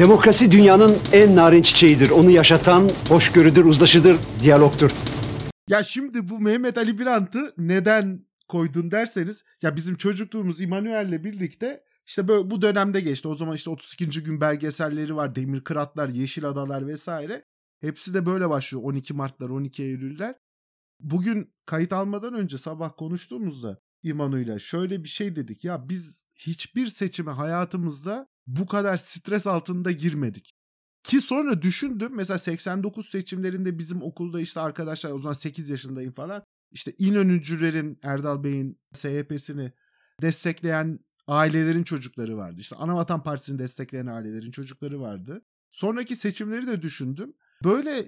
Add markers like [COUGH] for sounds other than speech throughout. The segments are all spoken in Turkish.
Demokrasi dünyanın en narin çiçeğidir. Onu yaşatan hoşgörüdür, uzlaşıdır, diyalogtur. Ya şimdi bu Mehmet Ali Birant'ı neden koydun derseniz ya bizim çocukluğumuz İmanuel'le birlikte işte böyle bu dönemde geçti. O zaman işte 32. gün belgeselleri var. Demir Kıratlar, Yeşil Adalar vesaire. Hepsi de böyle başlıyor. 12 Martlar, 12 Eylül'ler. Bugün kayıt almadan önce sabah konuştuğumuzda İmanu'yla şöyle bir şey dedik. Ya biz hiçbir seçime hayatımızda bu kadar stres altında girmedik. Ki sonra düşündüm mesela 89 seçimlerinde bizim okulda işte arkadaşlar o zaman 8 yaşındayım falan. İşte İnönücülerin Erdal Bey'in SHP'sini destekleyen ailelerin çocukları vardı. İşte Anavatan Partisi'ni destekleyen ailelerin çocukları vardı. Sonraki seçimleri de düşündüm. Böyle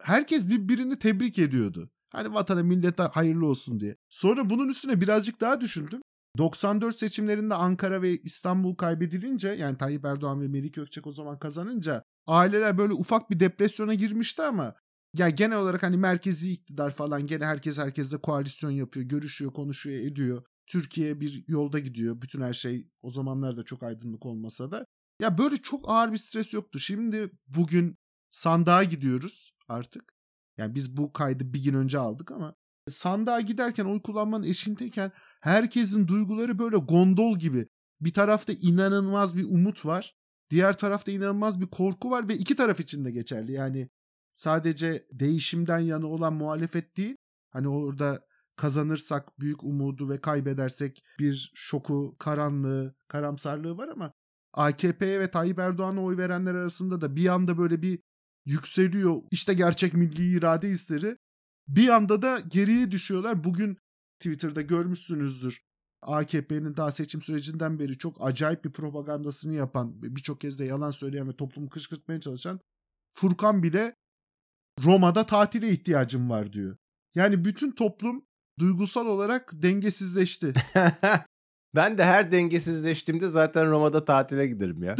herkes birbirini tebrik ediyordu. Hani vatana millete hayırlı olsun diye. Sonra bunun üstüne birazcık daha düşündüm. 94 seçimlerinde Ankara ve İstanbul kaybedilince yani Tayyip Erdoğan ve Melik Gökçek o zaman kazanınca aileler böyle ufak bir depresyona girmişti ama ya genel olarak hani merkezi iktidar falan gene herkes herkesle koalisyon yapıyor, görüşüyor, konuşuyor, ediyor. Türkiye bir yolda gidiyor. Bütün her şey o zamanlarda çok aydınlık olmasa da. Ya böyle çok ağır bir stres yoktu. Şimdi bugün sandığa gidiyoruz artık. Yani biz bu kaydı bir gün önce aldık ama sandığa giderken oy kullanmanın eşindeyken herkesin duyguları böyle gondol gibi. Bir tarafta inanılmaz bir umut var. Diğer tarafta inanılmaz bir korku var ve iki taraf için de geçerli. Yani sadece değişimden yana olan muhalefet değil. Hani orada kazanırsak büyük umudu ve kaybedersek bir şoku, karanlığı, karamsarlığı var ama AKP'ye ve Tayyip Erdoğan'a oy verenler arasında da bir anda böyle bir yükseliyor. İşte gerçek milli irade hisleri. Bir anda da geriye düşüyorlar. Bugün Twitter'da görmüşsünüzdür. AKP'nin daha seçim sürecinden beri çok acayip bir propagandasını yapan, birçok kez de yalan söyleyen ve toplumu kışkırtmaya çalışan Furkan bile Roma'da tatile ihtiyacım var diyor. Yani bütün toplum duygusal olarak dengesizleşti. [LAUGHS] ben de her dengesizleştiğimde zaten Roma'da tatile giderim ya.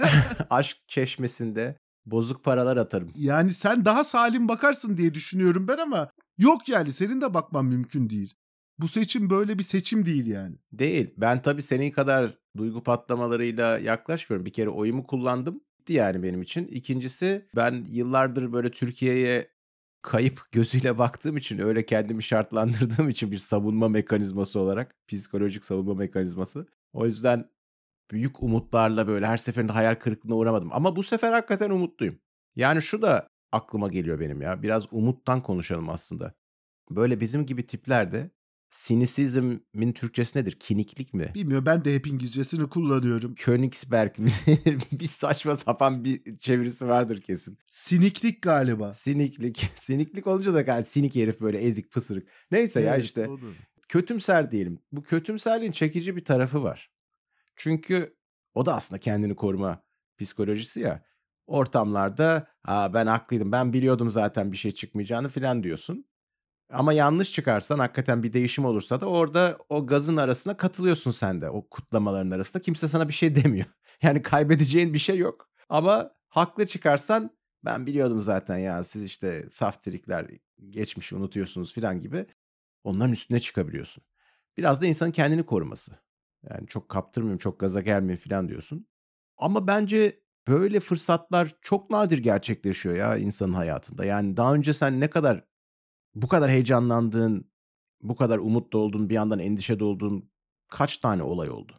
[LAUGHS] Aşk çeşmesinde bozuk paralar atarım. Yani sen daha salim bakarsın diye düşünüyorum ben ama yok yani senin de bakman mümkün değil. Bu seçim böyle bir seçim değil yani. Değil. Ben tabii senin kadar duygu patlamalarıyla yaklaşmıyorum. Bir kere oyumu kullandım. Yani benim için. İkincisi ben yıllardır böyle Türkiye'ye kayıp [LAUGHS] gözüyle baktığım için öyle kendimi şartlandırdığım için bir savunma mekanizması olarak psikolojik savunma mekanizması. O yüzden büyük umutlarla böyle her seferinde hayal kırıklığına uğramadım. Ama bu sefer hakikaten umutluyum. Yani şu da aklıma geliyor benim ya. Biraz umuttan konuşalım aslında. Böyle bizim gibi tiplerde sinisizmin Türkçesi nedir? Kiniklik mi? Bilmiyorum ben de hep İngilizcesini kullanıyorum. Königsberg [LAUGHS] bir saçma sapan bir çevirisi vardır kesin. Siniklik galiba. Siniklik. [LAUGHS] Siniklik olunca da galiba sinik herif böyle ezik pısırık. Neyse evet, ya işte. Olur. Kötümser diyelim. Bu kötümserliğin çekici bir tarafı var. Çünkü o da aslında kendini koruma psikolojisi ya. Ortamlarda Aa, ben haklıydım ben biliyordum zaten bir şey çıkmayacağını filan diyorsun. Ama yanlış çıkarsan hakikaten bir değişim olursa da orada o gazın arasına katılıyorsun sen de. O kutlamaların arasında kimse sana bir şey [LAUGHS] demiyor. Yani kaybedeceğin bir şey yok. Ama haklı çıkarsan ben biliyordum zaten ya siz işte saf trikler geçmişi unutuyorsunuz filan gibi onların üstüne çıkabiliyorsun. Biraz da insanın kendini koruması. Yani çok kaptırmayayım, çok gaza gelmeyeyim falan diyorsun. Ama bence böyle fırsatlar çok nadir gerçekleşiyor ya insanın hayatında. Yani daha önce sen ne kadar bu kadar heyecanlandığın, bu kadar umutlu olduğun, bir yandan endişede olduğun kaç tane olay oldu?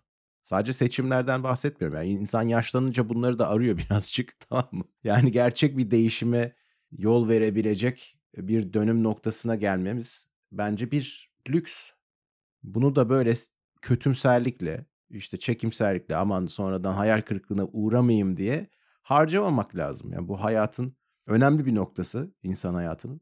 Sadece seçimlerden bahsetmiyorum. Yani insan yaşlanınca bunları da arıyor [LAUGHS] birazcık tamam mı? Yani gerçek bir değişime yol verebilecek bir dönüm noktasına gelmemiz bence bir lüks. Bunu da böyle kötümserlikle, işte çekimserlikle aman sonradan hayal kırıklığına uğramayayım diye harcamamak lazım. Yani bu hayatın önemli bir noktası insan hayatının.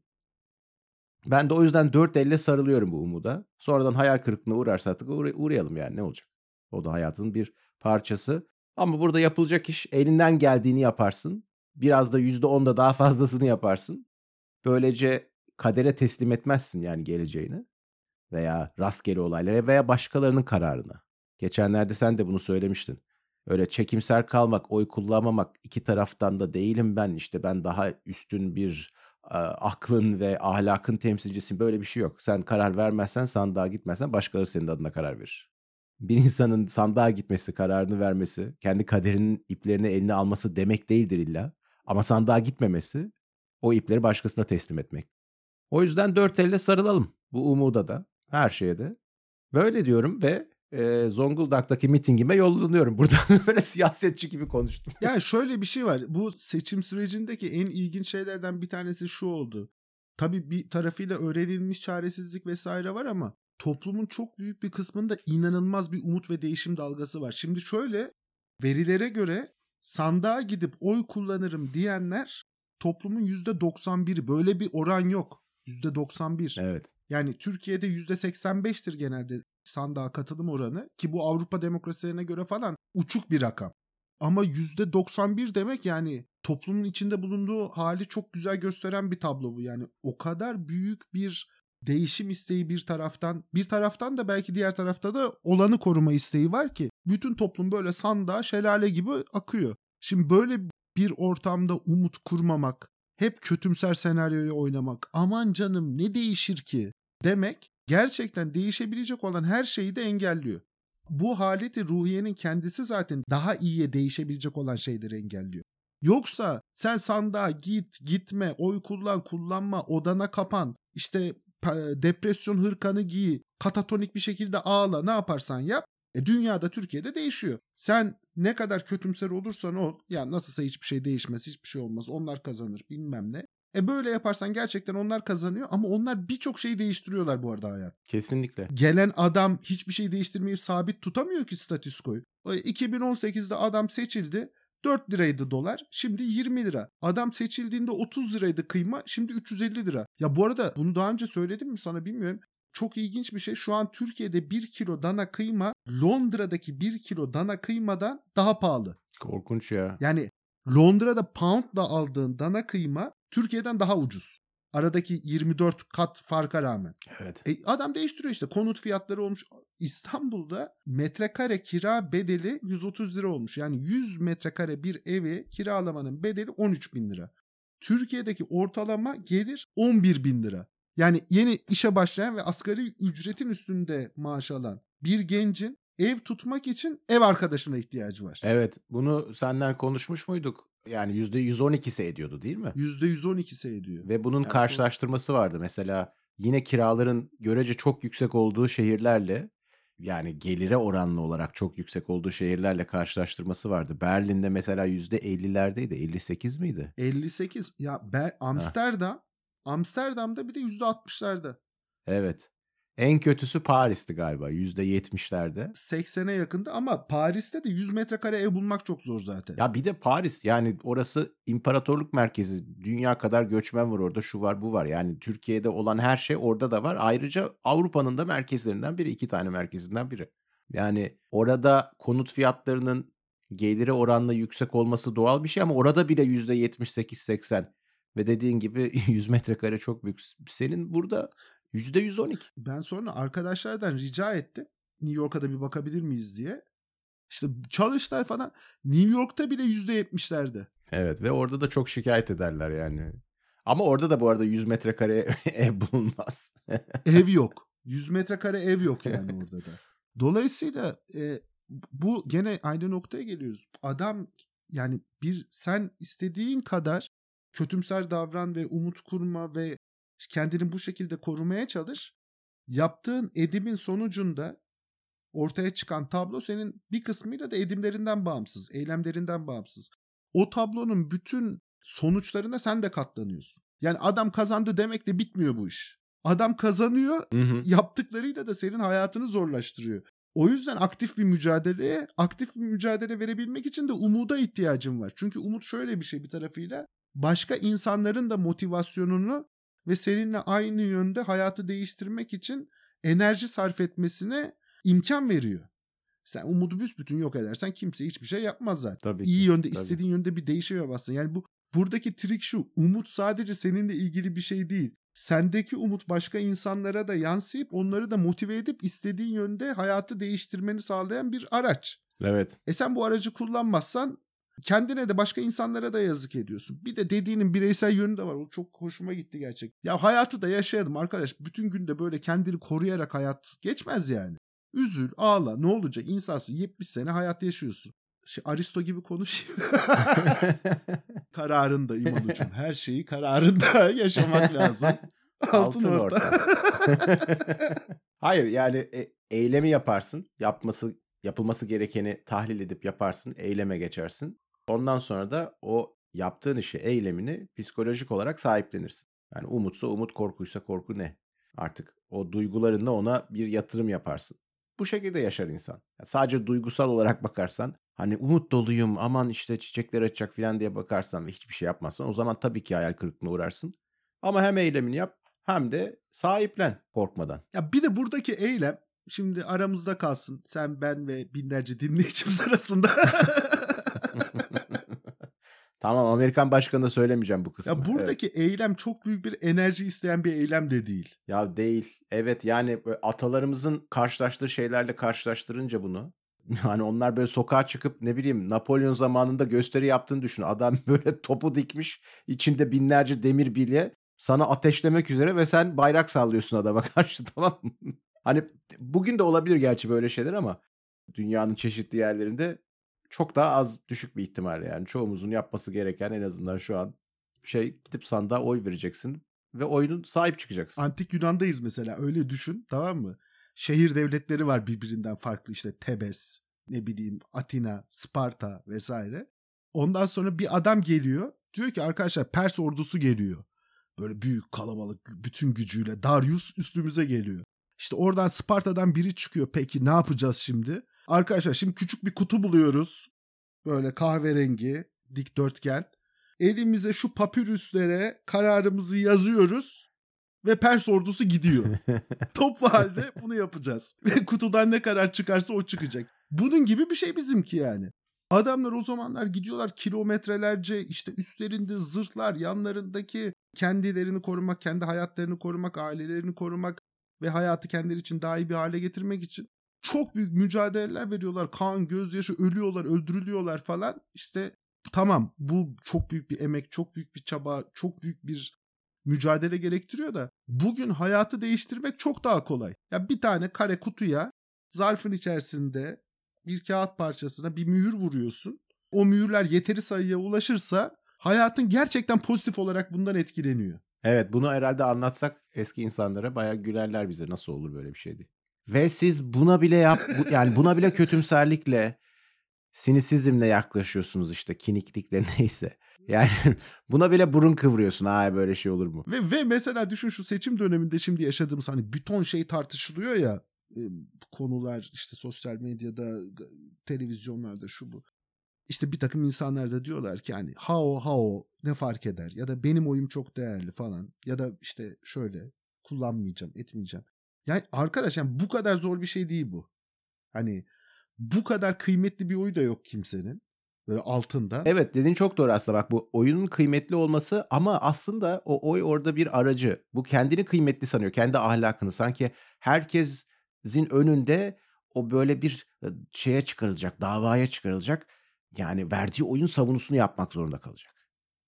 Ben de o yüzden dört elle sarılıyorum bu umuda. Sonradan hayal kırıklığına uğrarsa artık uğray- uğrayalım yani ne olacak? O da hayatın bir parçası. Ama burada yapılacak iş elinden geldiğini yaparsın. Biraz da yüzde onda daha fazlasını yaparsın. Böylece kadere teslim etmezsin yani geleceğini veya rastgele olaylara veya başkalarının kararına. Geçenlerde sen de bunu söylemiştin. Öyle çekimser kalmak, oy kullanmamak iki taraftan da değilim ben işte ben daha üstün bir e, aklın ve ahlakın temsilcisin böyle bir şey yok. Sen karar vermezsen sandığa gitmezsen başkaları senin adına karar verir. bir insanın sandığa gitmesi, kararını vermesi, kendi kaderinin iplerini eline alması demek değildir illa. Ama sandığa gitmemesi o ipleri başkasına teslim etmek. O yüzden dört elle sarılalım. Bu umuda da, her şeye de. Böyle diyorum ve e, Zonguldak'taki mitingime yollanıyorum. [LAUGHS] Burada böyle siyasetçi gibi konuştum. Yani şöyle bir şey var. Bu seçim sürecindeki en ilginç şeylerden bir tanesi şu oldu. Tabii bir tarafıyla öğrenilmiş çaresizlik vesaire var ama toplumun çok büyük bir kısmında inanılmaz bir umut ve değişim dalgası var. Şimdi şöyle verilere göre sandığa gidip oy kullanırım diyenler toplumun %91'i. Böyle bir oran yok. %91. Evet. Yani Türkiye'de %85'tir genelde sandığa katılım oranı ki bu Avrupa demokrasilerine göre falan uçuk bir rakam. Ama %91 demek yani toplumun içinde bulunduğu hali çok güzel gösteren bir tablo bu. Yani o kadar büyük bir değişim isteği bir taraftan, bir taraftan da belki diğer tarafta da olanı koruma isteği var ki bütün toplum böyle sandığa şelale gibi akıyor. Şimdi böyle bir ortamda umut kurmamak, hep kötümser senaryoyu oynamak, aman canım ne değişir ki demek gerçekten değişebilecek olan her şeyi de engelliyor. Bu haleti ruhiyenin kendisi zaten daha iyiye değişebilecek olan şeyleri engelliyor. Yoksa sen sandığa git, gitme, oy kullan, kullanma, odana kapan, işte depresyon hırkanı giy, katatonik bir şekilde ağla, ne yaparsan yap. E dünyada, Türkiye'de değişiyor. Sen ne kadar kötümser olursan ol, yani nasılsa hiçbir şey değişmez, hiçbir şey olmaz, onlar kazanır bilmem ne. E böyle yaparsan gerçekten onlar kazanıyor ama onlar birçok şeyi değiştiriyorlar bu arada hayat. Kesinlikle. Gelen adam hiçbir şey değiştirmeyip sabit tutamıyor ki statüskoyu. 2018'de adam seçildi. 4 liraydı dolar. Şimdi 20 lira. Adam seçildiğinde 30 liraydı kıyma. Şimdi 350 lira. Ya bu arada bunu daha önce söyledim mi sana bilmiyorum. Çok ilginç bir şey. Şu an Türkiye'de 1 kilo dana kıyma Londra'daki 1 kilo dana kıymadan daha pahalı. Korkunç ya. Yani Londra'da poundla aldığın dana kıyma Türkiye'den daha ucuz. Aradaki 24 kat farka rağmen. Evet. E, adam değiştiriyor işte. Konut fiyatları olmuş. İstanbul'da metrekare kira bedeli 130 lira olmuş. Yani 100 metrekare bir evi kiralamanın bedeli 13 bin lira. Türkiye'deki ortalama gelir 11 bin lira. Yani yeni işe başlayan ve asgari ücretin üstünde maaş alan bir gencin ev tutmak için ev arkadaşına ihtiyacı var. Evet bunu senden konuşmuş muyduk? Yani %112'si ediyordu değil mi? %112'si ediyor. Ve bunun Yani bu- karşılaştırması vardı. Mesela yine kiraların görece çok yüksek olduğu şehirlerle yani gelire oranlı olarak çok yüksek olduğu şehirlerle karşılaştırması vardı. Berlin'de mesela %50'lerdeydi. 58 miydi? 58 ya Ber- Amsterdam Amsterdam'da bile %60'larda. Evet. En kötüsü Paris'ti galiba %70'lerde. 80'e yakında ama Paris'te de 100 metrekare ev bulmak çok zor zaten. Ya bir de Paris yani orası imparatorluk merkezi. Dünya kadar göçmen var orada şu var bu var. Yani Türkiye'de olan her şey orada da var. Ayrıca Avrupa'nın da merkezlerinden biri. iki tane merkezinden biri. Yani orada konut fiyatlarının geliri oranla yüksek olması doğal bir şey ama orada bile %78-80 ve dediğin gibi [LAUGHS] 100 metrekare çok büyük. Senin burada %112. Ben sonra arkadaşlardan rica ettim. New York'a da bir bakabilir miyiz diye. İşte çalıştılar falan. New York'ta bile %70'lerde. Evet ve orada da çok şikayet ederler yani. Ama orada da bu arada 100 metrekare [LAUGHS] ev bulunmaz. [LAUGHS] Ev yok. 100 metrekare ev yok yani orada da. Dolayısıyla e, bu gene aynı noktaya geliyoruz. Adam yani bir sen istediğin kadar kötümser davran ve umut kurma ve kendini bu şekilde korumaya çalış. Yaptığın edimin sonucunda ortaya çıkan tablo senin bir kısmıyla da edimlerinden bağımsız, eylemlerinden bağımsız. O tablonun bütün sonuçlarına sen de katlanıyorsun. Yani adam kazandı demekle bitmiyor bu iş. Adam kazanıyor, Hı hı. yaptıklarıyla da senin hayatını zorlaştırıyor. O yüzden aktif bir mücadeleye, aktif bir mücadele verebilmek için de umuda ihtiyacım var. Çünkü umut şöyle bir şey bir tarafıyla. Başka insanların da motivasyonunu ve seninle aynı yönde hayatı değiştirmek için enerji sarf etmesine imkan veriyor. Sen umudu büsbütün yok edersen kimse hiçbir şey yapmaz zaten. Tabii İyi ki, yönde tabii. istediğin yönde bir değişim yapamazsın. Yani bu buradaki trik şu. Umut sadece seninle ilgili bir şey değil. Sendeki umut başka insanlara da yansıyıp onları da motive edip istediğin yönde hayatı değiştirmeni sağlayan bir araç. Evet. E sen bu aracı kullanmazsan kendine de başka insanlara da yazık ediyorsun. Bir de dediğinin bireysel yönü de var. O çok hoşuma gitti gerçek. Ya hayatı da yaşayalım arkadaş. Bütün günde böyle kendini koruyarak hayat geçmez yani. Üzül, ağla. Ne olacak? İnsansın. 70 sene hayat yaşıyorsun. Şey, Aristo gibi konuşayım. [LAUGHS] kararında İmanucuğum. Her şeyi kararında [LAUGHS] yaşamak lazım. [LAUGHS] Altın, Altın orta. orta. Hayır yani e, eylemi yaparsın. Yapması yapılması gerekeni tahlil edip yaparsın. Eyleme geçersin. Ondan sonra da o yaptığın işi, eylemini psikolojik olarak sahiplenirsin. Yani umutsa umut, korkuysa korku ne? Artık o duygularınla ona bir yatırım yaparsın. Bu şekilde yaşar insan. Yani sadece duygusal olarak [LAUGHS] bakarsan hani umut doluyum aman işte çiçekler açacak falan diye bakarsan ve hiçbir şey yapmazsan o zaman tabii ki hayal kırıklığına uğrarsın. Ama hem eylemini yap hem de sahiplen korkmadan. Ya bir de buradaki eylem şimdi aramızda kalsın. Sen, ben ve binlerce [LAUGHS] dinleyicimiz arasında. [LAUGHS] [LAUGHS] tamam Amerikan başkanına söylemeyeceğim bu kısmı. ya buradaki eylem çok büyük bir enerji isteyen bir eylem de değil. Ya değil. Evet yani atalarımızın karşılaştığı şeylerle karşılaştırınca bunu. Yani [LAUGHS] onlar böyle sokağa çıkıp ne bileyim Napolyon zamanında gösteri yaptığını düşün. Adam [LAUGHS] böyle topu dikmiş içinde binlerce demir bilye sana ateşlemek üzere ve sen bayrak sallıyorsun adama karşı tamam mı? Hani bugün de olabilir gerçi böyle şeyler ama dünyanın çeşitli yerlerinde çok daha az düşük bir ihtimal yani. Çoğumuzun yapması gereken en azından şu an şey gidip sandığa oy vereceksin ve oyunun sahip çıkacaksın. Antik Yunan'dayız mesela öyle düşün tamam mı? Şehir devletleri var birbirinden farklı işte Tebes, ne bileyim Atina, Sparta vesaire. Ondan sonra bir adam geliyor diyor ki arkadaşlar Pers ordusu geliyor. Böyle büyük kalabalık bütün gücüyle Darius üstümüze geliyor. İşte oradan Sparta'dan biri çıkıyor. Peki ne yapacağız şimdi? Arkadaşlar şimdi küçük bir kutu buluyoruz. Böyle kahverengi, dikdörtgen. Elimize şu papürüslere kararımızı yazıyoruz ve Pers ordusu gidiyor. [LAUGHS] Toplu halde bunu yapacağız. [LAUGHS] Ve kutudan ne karar çıkarsa o çıkacak. Bunun gibi bir şey bizimki yani. Adamlar o zamanlar gidiyorlar kilometrelerce işte üstlerinde zırhlar, yanlarındaki kendilerini korumak, kendi hayatlarını korumak, ailelerini korumak ve hayatı kendileri için daha iyi bir hale getirmek için çok büyük mücadeleler veriyorlar. Kan, gözyaşı, ölüyorlar, öldürülüyorlar falan. İşte tamam bu çok büyük bir emek, çok büyük bir çaba, çok büyük bir mücadele gerektiriyor da bugün hayatı değiştirmek çok daha kolay. Ya bir tane kare kutuya zarfın içerisinde bir kağıt parçasına bir mühür vuruyorsun. O mühürler yeteri sayıya ulaşırsa hayatın gerçekten pozitif olarak bundan etkileniyor. Evet bunu herhalde anlatsak eski insanlara bayağı gülerler bize nasıl olur böyle bir şeydi. Ve siz buna bile yap yani buna bile kötümserlikle sinisizmle yaklaşıyorsunuz işte kiniklikle [LAUGHS] neyse. Yani buna bile burun kıvırıyorsun. Ay böyle şey olur mu? Ve, ve mesela düşün şu seçim döneminde şimdi yaşadığımız hani bir ton şey tartışılıyor ya e, konular işte sosyal medyada televizyonlarda şu bu. İşte bir takım insanlar da diyorlar ki hani ha o ha o ne fark eder ya da benim oyum çok değerli falan ya da işte şöyle kullanmayacağım etmeyeceğim. Yani arkadaş yani bu kadar zor bir şey değil bu. Hani bu kadar kıymetli bir oyu da yok kimsenin. Böyle altında. Evet dediğin çok doğru aslında bak bu oyunun kıymetli olması ama aslında o oy orada bir aracı. Bu kendini kıymetli sanıyor. Kendi ahlakını sanki herkesin önünde o böyle bir e, şeye çıkarılacak, davaya çıkarılacak. Yani verdiği oyun savunusunu yapmak zorunda kalacak.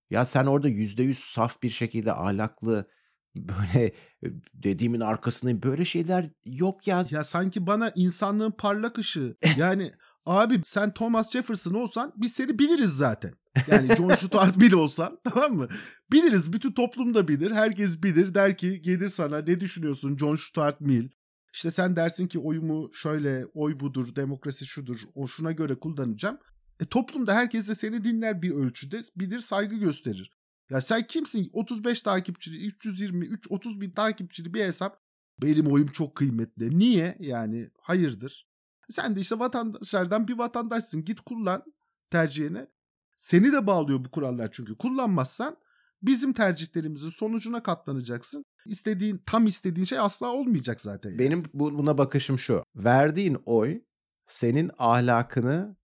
Ya sen orada yüzde yüz saf bir şekilde ahlaklı böyle e, dediğimin arkasındayım. Böyle şeyler yok ya. Ya sanki bana insanlığın parlak ışığı. Yani abi sen Thomas Jefferson olsan biz seni biliriz zaten. Yani John [LAUGHS] Stuart Mill olsan [LAUGHS] tamam mı? Biliriz. Bütün toplum da bilir. Herkes bilir. Der ki gelir sana ne düşünüyorsun John Stuart Mill? İşte sen dersin ki oyumu şöyle oy budur, demokrasi şudur, o şuna göre kullanacağım. E toplumda herkes de seni dinler bir ölçüde, bilir, saygı gösterir. Ya sen kimsin? 35 takipçili, 320, 3, 30 bin takipçili bir hesap. Benim oyum çok kıymetli. Niye? Yani hayırdır? Sen de işte vatandaşlardan bir vatandaşsın. Git kullan tercihini. Seni de bağlıyor bu kurallar çünkü. Kullanmazsan bizim tercihlerimizin sonucuna katlanacaksın. İstediğin, tam istediğin şey asla olmayacak zaten. Yani. Benim bu- buna bakışım şu. Verdiğin oy senin ahlakını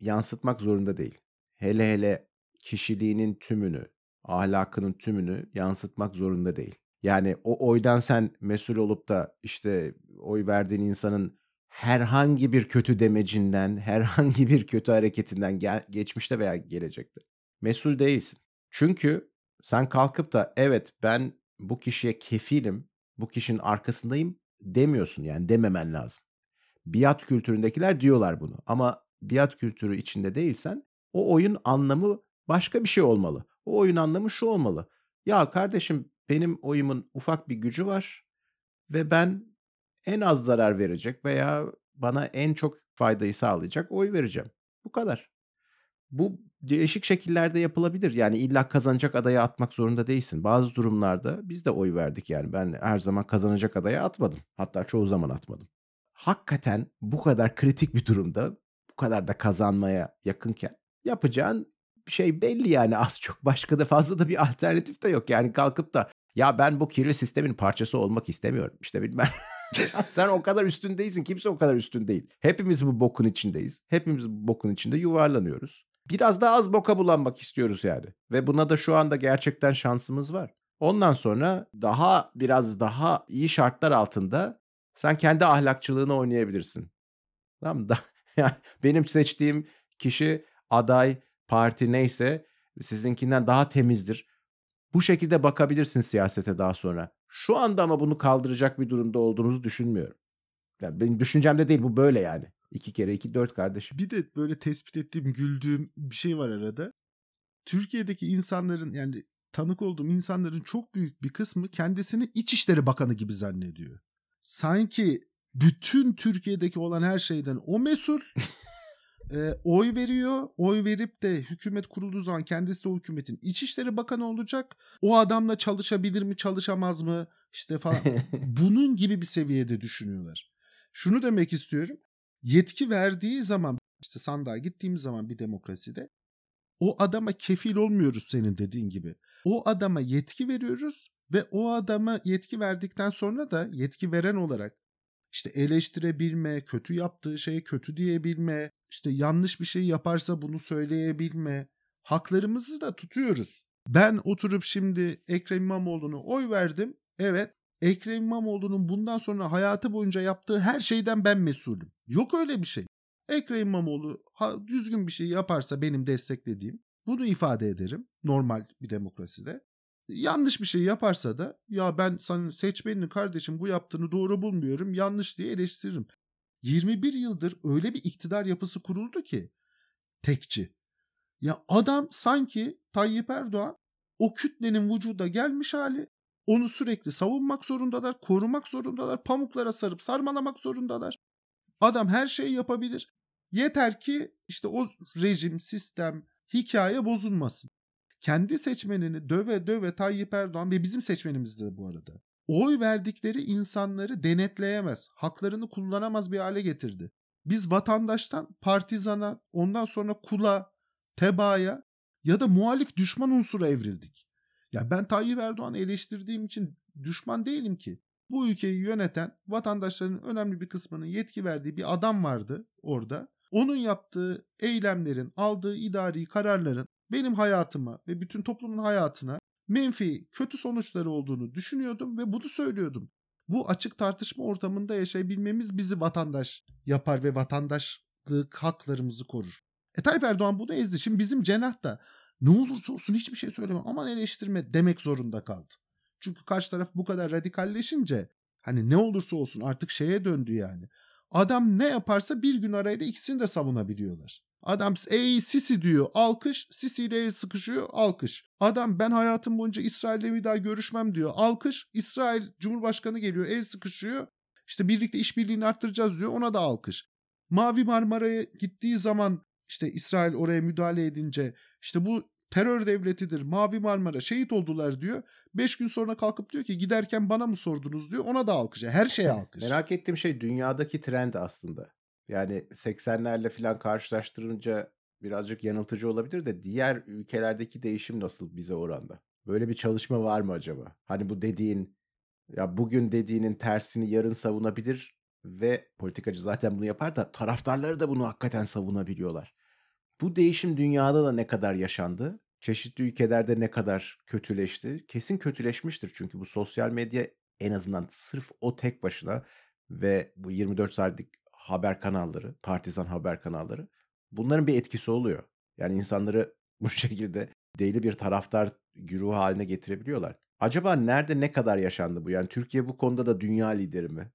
yansıtmak zorunda değil. Hele hele kişiliğinin tümünü, ahlakının tümünü yansıtmak zorunda değil. Yani o oydan sen mesul olup da işte oy verdiğin insanın herhangi bir kötü demecinden, [LAUGHS] herhangi bir kötü hareketinden gel- geçmişte veya gelecekte mesul değilsin. Çünkü sen kalkıp da evet ben bu kişiye kefilim, bu kişinin arkasındayım demiyorsun yani dememen lazım. biat kültüründekiler diyorlar bunu. Ama biat kültürü içinde değilsen o oyun anlamı başka bir şey olmalı. O oyun anlamı şu olmalı. Ya kardeşim benim oyumun ufak bir gücü var ve ben en az zarar verecek veya bana en çok faydayı sağlayacak oy vereceğim. Bu kadar. Bu değişik şekillerde yapılabilir. Yani illa kazanacak adaya atmak zorunda değilsin. Bazı durumlarda biz de oy verdik yani. Ben her zaman kazanacak adaya atmadım. Hatta çoğu zaman atmadım. Hakikaten bu kadar kritik bir durumda, bu kadar da kazanmaya yakınken yapacağın şey belli yani az çok. Başka da fazla da bir alternatif de yok. Yani kalkıp da ya ben bu kirli sistemin parçası olmak istemiyorum. İşte bilmem. [LAUGHS] Sen o kadar üstün değilsin. Kimse o kadar üstün değil. Hepimiz bu bokun içindeyiz. Hepimiz bu bokun içinde yuvarlanıyoruz. Biraz daha az boka bulanmak istiyoruz yani. Ve buna da şu anda gerçekten şansımız var. Ondan sonra daha biraz daha iyi şartlar altında sen kendi ahlakçılığını oynayabilirsin. Tamam mı? [LAUGHS] Benim seçtiğim kişi, aday, parti neyse sizinkinden daha temizdir. Bu şekilde bakabilirsin siyasete daha sonra. Şu anda ama bunu kaldıracak bir durumda olduğunuzu düşünmüyorum. Yani benim düşüncemde değil bu böyle yani. İki kere iki dört kardeşim. Bir de böyle tespit ettiğim güldüğüm bir şey var arada. Türkiye'deki insanların yani tanık olduğum insanların çok büyük bir kısmı kendisini İçişleri Bakanı gibi zannediyor. Sanki bütün Türkiye'deki olan her şeyden o mesul. [LAUGHS] e, oy veriyor. Oy verip de hükümet kurulduğu zaman kendisi de o hükümetin İçişleri Bakanı olacak. O adamla çalışabilir mi çalışamaz mı işte falan. [LAUGHS] Bunun gibi bir seviyede düşünüyorlar. Şunu demek istiyorum. Yetki verdiği zaman işte sandığa gittiğimiz zaman bir demokraside o adama kefil olmuyoruz senin dediğin gibi. O adama yetki veriyoruz ve o adama yetki verdikten sonra da yetki veren olarak işte eleştirebilme, kötü yaptığı şeye kötü diyebilme, işte yanlış bir şey yaparsa bunu söyleyebilme, haklarımızı da tutuyoruz. Ben oturup şimdi Ekrem İmamoğlu'na oy verdim. Evet, Ekrem İmamoğlu'nun bundan sonra hayatı boyunca yaptığı her şeyden ben mesulüm. Yok öyle bir şey. Ekrem İmamoğlu ha, düzgün bir şey yaparsa benim desteklediğim bunu ifade ederim normal bir demokraside. Yanlış bir şey yaparsa da ya ben senin seçmeninin kardeşim bu yaptığını doğru bulmuyorum yanlış diye eleştiririm. 21 yıldır öyle bir iktidar yapısı kuruldu ki tekçi. Ya adam sanki Tayyip Erdoğan o kütlenin vücuda gelmiş hali onu sürekli savunmak zorundalar, korumak zorundalar, pamuklara sarıp sarmalamak zorundalar. Adam her şeyi yapabilir. Yeter ki işte o rejim, sistem, hikaye bozulmasın. Kendi seçmenini döve döve Tayyip Erdoğan ve bizim seçmenimiz de bu arada. Oy verdikleri insanları denetleyemez, haklarını kullanamaz bir hale getirdi. Biz vatandaştan partizana, ondan sonra kula, tebaaya ya da muhalif düşman unsura evrildik. Ya ben Tayyip Erdoğan'ı eleştirdiğim için düşman değilim ki. Bu ülkeyi yöneten vatandaşların önemli bir kısmının yetki verdiği bir adam vardı orada. Onun yaptığı eylemlerin, aldığı idari kararların benim hayatıma ve bütün toplumun hayatına menfi, kötü sonuçları olduğunu düşünüyordum ve bunu söylüyordum. Bu açık tartışma ortamında yaşayabilmemiz bizi vatandaş yapar ve vatandaşlık haklarımızı korur. E Tayyip Erdoğan bunu ezdi. Şimdi bizim cenah ne olursa olsun hiçbir şey söyleme aman eleştirme demek zorunda kaldı. Çünkü karşı taraf bu kadar radikalleşince hani ne olursa olsun artık şeye döndü yani. Adam ne yaparsa bir gün arayla ikisini de savunabiliyorlar. Adam ey Sisi diyor alkış. Sisi ile sıkışıyor alkış. Adam ben hayatım boyunca İsrail'le bir daha görüşmem diyor. Alkış. İsrail Cumhurbaşkanı geliyor el sıkışıyor. İşte birlikte işbirliğini arttıracağız diyor ona da alkış. Mavi Marmara'ya gittiği zaman işte İsrail oraya müdahale edince işte bu terör devletidir Mavi Marmara şehit oldular diyor. Beş gün sonra kalkıp diyor ki giderken bana mı sordunuz diyor ona da alkış. Her şeye alkış. Merak ettiğim şey dünyadaki trend aslında. Yani 80'lerle falan karşılaştırınca birazcık yanıltıcı olabilir de diğer ülkelerdeki değişim nasıl bize oranda? Böyle bir çalışma var mı acaba? Hani bu dediğin ya bugün dediğinin tersini yarın savunabilir ve politikacı zaten bunu yapar da taraftarları da bunu hakikaten savunabiliyorlar. Bu değişim dünyada da ne kadar yaşandı? Çeşitli ülkelerde ne kadar kötüleşti? Kesin kötüleşmiştir çünkü bu sosyal medya en azından sırf o tek başına ve bu 24 saatlik haber kanalları, partizan haber kanalları bunların bir etkisi oluyor. Yani insanları [LAUGHS] bu şekilde deli bir taraftar güruhu haline getirebiliyorlar. Acaba nerede ne kadar yaşandı bu? Yani Türkiye bu konuda da dünya lideri mi?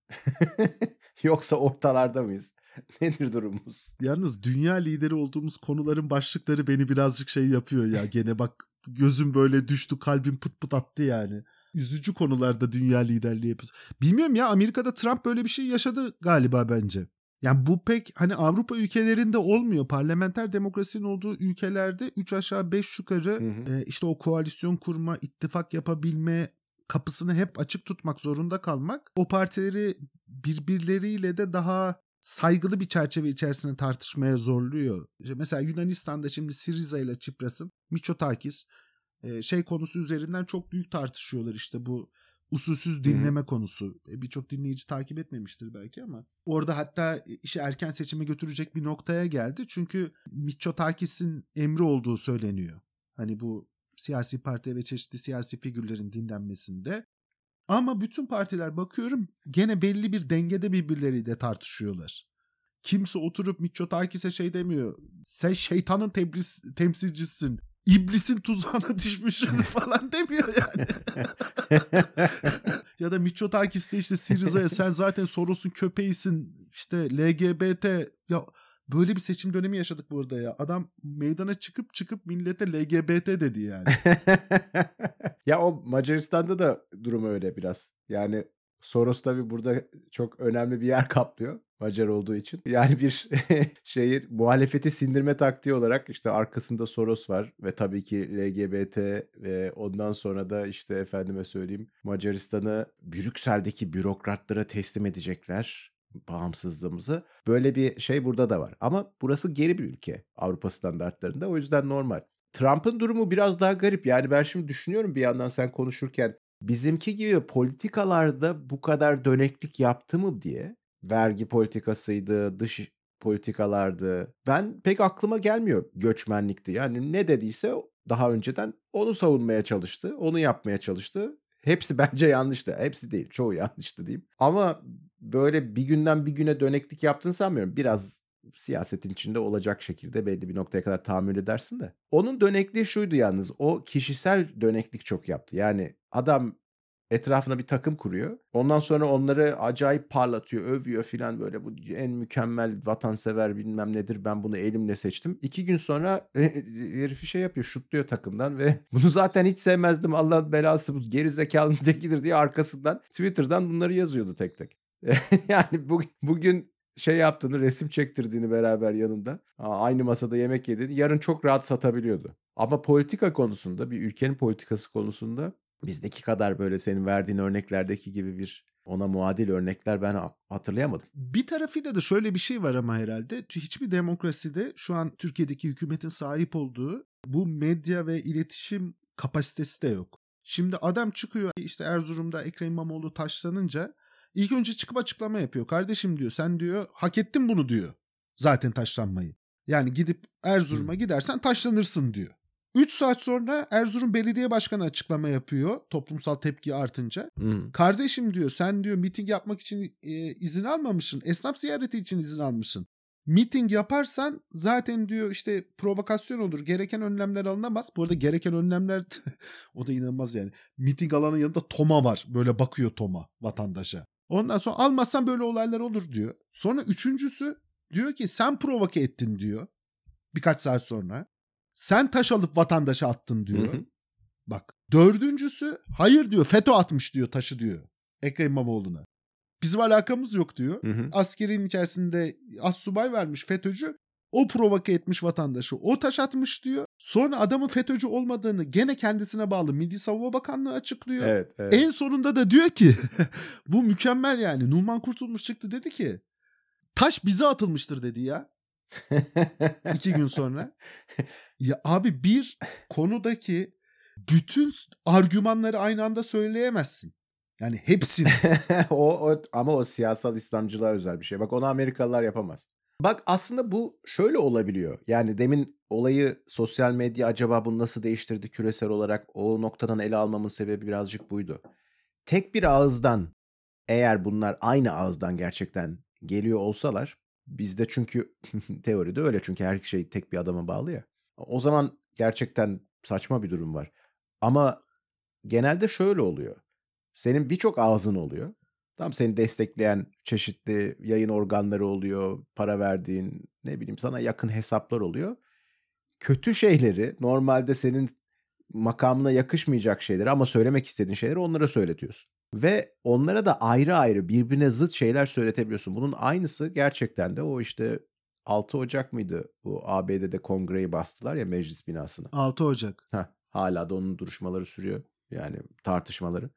[LAUGHS] Yoksa ortalarda mıyız? [LAUGHS] Nedir durumumuz? Yalnız dünya lideri olduğumuz konuların başlıkları beni birazcık şey yapıyor ya. Gene bak gözüm böyle düştü kalbim pıt pıt attı yani. Üzücü konularda dünya liderliği yapıyoruz. Bilmiyorum ya Amerika'da Trump böyle bir şey yaşadı galiba bence. Yani bu pek hani Avrupa ülkelerinde olmuyor. Parlamenter demokrasinin olduğu ülkelerde 3 aşağı 5 yukarı Hı hı. e, işte o koalisyon kurma, ittifak yapabilme kapısını hep açık tutmak zorunda kalmak o partileri birbirleriyle de daha saygılı bir çerçeve içerisinde tartışmaya zorluyor. İşte mesela Yunanistan'da şimdi Syriza ile Çipras'ın Mitsotakis e, şey konusu üzerinden çok büyük tartışıyorlar işte bu usulsüz dinleme konusu. E, Birçok dinleyici takip etmemiştir belki ama orada hatta işi erken seçime götürecek bir noktaya geldi. Çünkü Mitsotakis'in emri olduğu söyleniyor. Hani bu siyasi parti ve çeşitli siyasi figürlerin dinlenmesinde. Ama bütün partiler bakıyorum gene belli bir dengede birbirleriyle tartışıyorlar. Kimse oturup Mitsotakis'e şey demiyor. Sen şeytanın tebris, temsilcisisin. İblisin tuzağına düşmüşsün [LAUGHS] falan demiyor yani. [LAUGHS] ya da Mitsotakis de işte Siriza'ya sen zaten Soros'un köpeğisin. İşte LGBT ya böyle bir seçim dönemi yaşadık burada ya. Adam meydana çıkıp çıkıp millete LGBT dedi yani. [LAUGHS] ya o Macaristan'da da durum öyle biraz. Yani Soros tabii burada çok önemli bir yer kaplıyor. Macar olduğu için. [LAUGHS] Yani bir [LAUGHS] şehir muhalefeti sindirme taktiği olarak işte arkasında Soros var ve tabii ki LGBT ve ondan sonra da işte efendime söyleyeyim Macaristan'ı Brüksel'deki bürokratlara teslim edecekler bağımsızlığımızı. Böyle bir şey burada da var. Ama burası geri bir ülke Avrupa standartlarında. O yüzden normal. Trump'ın durumu biraz daha garip. Yani ben şimdi düşünüyorum bir yandan sen konuşurken bizimki gibi politikalarda bu kadar döneklik yaptı mı diye vergi politikasıydı, dış politikalardı. Ben pek aklıma gelmiyor göçmenlikti. Yani ne dediyse daha önceden onu savunmaya çalıştı, onu yapmaya çalıştı. Hepsi [LAUGHS] bence yanlıştı. Hepsi değil, çoğu yanlıştı diyeyim. Ama böyle bir günden bir güne döneklik yaptığını sanmıyorum. Biraz siyasetin içinde olacak şekilde belli bir noktaya kadar tahammül edersin de. Onun dönekliği şuydu yalnız. O kişisel döneklik çok yaptı. Yani adam etrafına bir takım kuruyor. Ondan sonra onları acayip parlatıyor, övüyor filan böyle bu en mükemmel vatansever bilmem nedir ben bunu elimle seçtim. İki gün sonra herifi şey yapıyor şutluyor takımdan ve [LAUGHS] bunu zaten hiç sevmezdim Allah'ın belası bu geri zekalının tekidir [LAUGHS] diye arkasından Twitter'dan bunları yazıyordu tek tek. [LAUGHS] yani bu, bugün şey yaptığını, resim çektirdiğini beraber yanında, aynı masada yemek yediğini yarın çok rahat satabiliyordu. Ama politika konusunda, bir ülkenin politikası konusunda bizdeki kadar böyle senin verdiğin örneklerdeki gibi bir ona muadil örnekler ben hatırlayamadım. Bir tarafıyla da şöyle bir şey var ama herhalde hiçbir demokraside şu an Türkiye'deki hükümetin sahip olduğu bu medya ve iletişim kapasitesi de yok. Şimdi adam çıkıyor işte Erzurum'da Ekrem İmamoğlu taşlanınca ilk önce çıkıp açıklama yapıyor. Kardeşim diyor sen diyor hak ettin bunu diyor zaten taşlanmayı. Yani gidip Erzurum'a gidersen taşlanırsın diyor. 3 saat sonra Erzurum Belediye Başkanı açıklama yapıyor toplumsal tepki artınca. Hmm. Kardeşim diyor sen diyor miting yapmak için e, izin almamışsın. Esnaf ziyareti için izin almışsın. Miting yaparsan zaten diyor işte provokasyon olur. Gereken önlemler alınamaz. Bu arada gereken önlemler [LAUGHS] o da inanılmaz yani. Miting alanın yanında Toma var. Böyle bakıyor Toma vatandaşa. Ondan sonra almazsan böyle olaylar olur diyor. Sonra üçüncüsü diyor ki sen provoke ettin diyor. Birkaç saat sonra. Sen taş alıp vatandaşa attın diyor. Hı hı. Bak. Dördüncüsü hayır diyor FETÖ atmış diyor taşı diyor. Ekrem İmamoğlu'na. Bizim alakamız yok diyor. Hı hı. Askerin içerisinde as subay vermiş FETÖ'cü. O provoke etmiş vatandaşı. O taş atmış diyor. Sonra adamın FETÖ'cü olmadığını gene kendisine bağlı Milli Savunma Bakanlığı açıklıyor. Evet, evet. En sonunda da diyor ki [LAUGHS] bu mükemmel yani. Numan Kurtulmuş çıktı dedi ki taş bize atılmıştır dedi ya. [LAUGHS] İki gün sonra. [LAUGHS] Ya abi bir konudaki bütün argümanları aynı anda söyleyemezsin. Yani hepsini. [LAUGHS] o, o ama o siyasal İslamcılığa özel bir şey. Bak onu Amerikalılar yapamaz. Bak aslında bu şöyle olabiliyor. Yani demin olayı sosyal medya acaba bunu nasıl değiştirdi küresel olarak o noktadan ele almamın sebebi birazcık buydu. Tek bir ağızdan eğer bunlar aynı ağızdan gerçekten geliyor olsalar bizde çünkü [LAUGHS] teoride öyle çünkü her şey tek bir adama bağlı ya. O zaman gerçekten saçma bir durum var. Ama genelde şöyle oluyor. Senin birçok ağzın oluyor. Tam seni destekleyen çeşitli yayın organları oluyor. Para verdiğin ne bileyim sana yakın hesaplar oluyor. Kötü şeyleri normalde senin makamına yakışmayacak şeyleri ama söylemek istediğin şeyleri onlara söyletiyorsun. Ve onlara da ayrı ayrı birbirine zıt şeyler söyletebiliyorsun. Bunun aynısı gerçekten de o işte 6 Ocak mıydı bu ABD'de kongreyi bastılar ya meclis binasına. 6 Ocak. Heh, hala da onun duruşmaları sürüyor. Yani tartışmaları.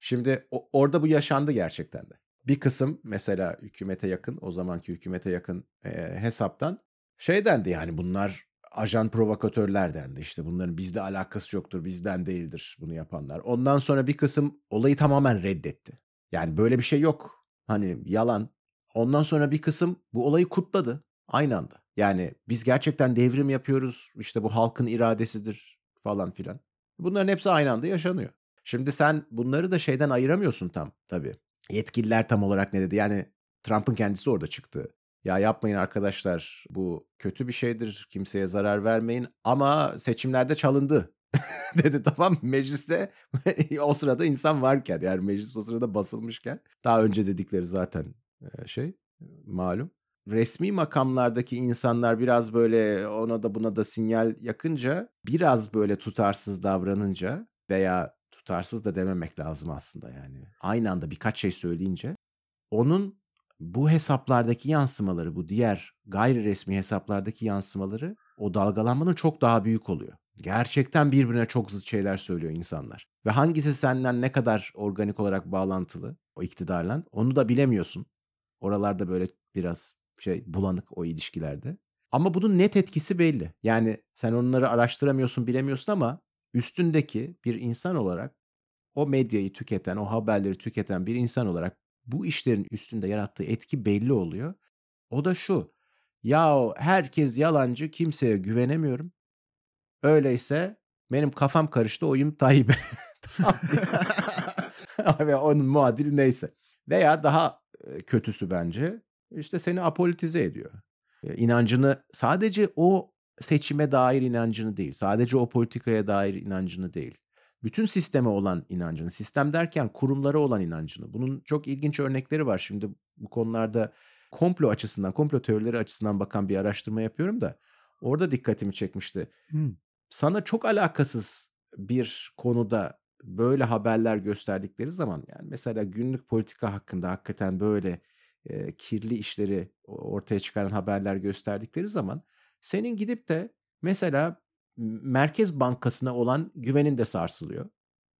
Şimdi o, orada bu yaşandı gerçekten de. Bir kısım mesela hükümete yakın, o zamanki hükümete yakın e, hesaptan şey dendi yani bunlar ajan provokatörler dendi. İşte bunların bizle alakası yoktur, bizden değildir bunu yapanlar. Ondan sonra bir kısım olayı tamamen reddetti. Yani böyle bir şey yok. Hani yalan. Ondan sonra bir kısım bu olayı kutladı aynı anda. Yani biz gerçekten devrim yapıyoruz. İşte bu halkın iradesidir falan filan. Bunların hepsi aynı anda yaşanıyor. Şimdi sen bunları da şeyden ayıramıyorsun tam tabii. Yetkililer tam olarak ne dedi? Yani Trump'ın kendisi orada çıktı. Ya yapmayın arkadaşlar bu kötü bir şeydir kimseye zarar vermeyin ama seçimlerde çalındı [LAUGHS] dedi tamam mecliste [LAUGHS] o sırada insan varken yani meclis o sırada basılmışken daha önce dedikleri zaten şey malum. Resmi makamlardaki insanlar biraz böyle ona da buna da sinyal yakınca biraz böyle tutarsız davranınca veya tutarsız da dememek lazım aslında yani. Aynı anda birkaç şey söyleyince onun bu hesaplardaki yansımaları, bu diğer gayri resmi hesaplardaki yansımaları o dalgalanmanın çok daha büyük oluyor. Gerçekten birbirine çok zıt şeyler söylüyor insanlar. Ve hangisi senden ne kadar organik olarak bağlantılı o iktidarla onu da bilemiyorsun. Oralarda böyle biraz şey bulanık o ilişkilerde. Ama bunun net etkisi belli. Yani sen onları araştıramıyorsun, bilemiyorsun ama üstündeki bir insan olarak o medyayı tüketen, o haberleri tüketen bir insan olarak bu işlerin üstünde yarattığı etki belli oluyor. O da şu. Ya herkes yalancı, kimseye güvenemiyorum. Öyleyse benim kafam karıştı oyum Tayyip'e. [LAUGHS] [LAUGHS] Ve onun muadili neyse. Veya daha kötüsü bence işte seni apolitize ediyor. İnancını sadece o seçime dair inancını değil, sadece o politikaya dair inancını değil. Bütün sisteme olan inancını, sistem derken kurumlara olan inancını. Bunun çok ilginç örnekleri var. Şimdi bu konularda komplo açısından, komplo teorileri açısından bakan bir araştırma yapıyorum da orada dikkatimi çekmişti. Hmm. Sana çok alakasız bir konuda böyle haberler gösterdikleri zaman yani mesela günlük politika hakkında hakikaten böyle e, kirli işleri ortaya çıkaran haberler gösterdikleri zaman senin gidip de mesela Merkez Bankası'na olan güvenin de sarsılıyor.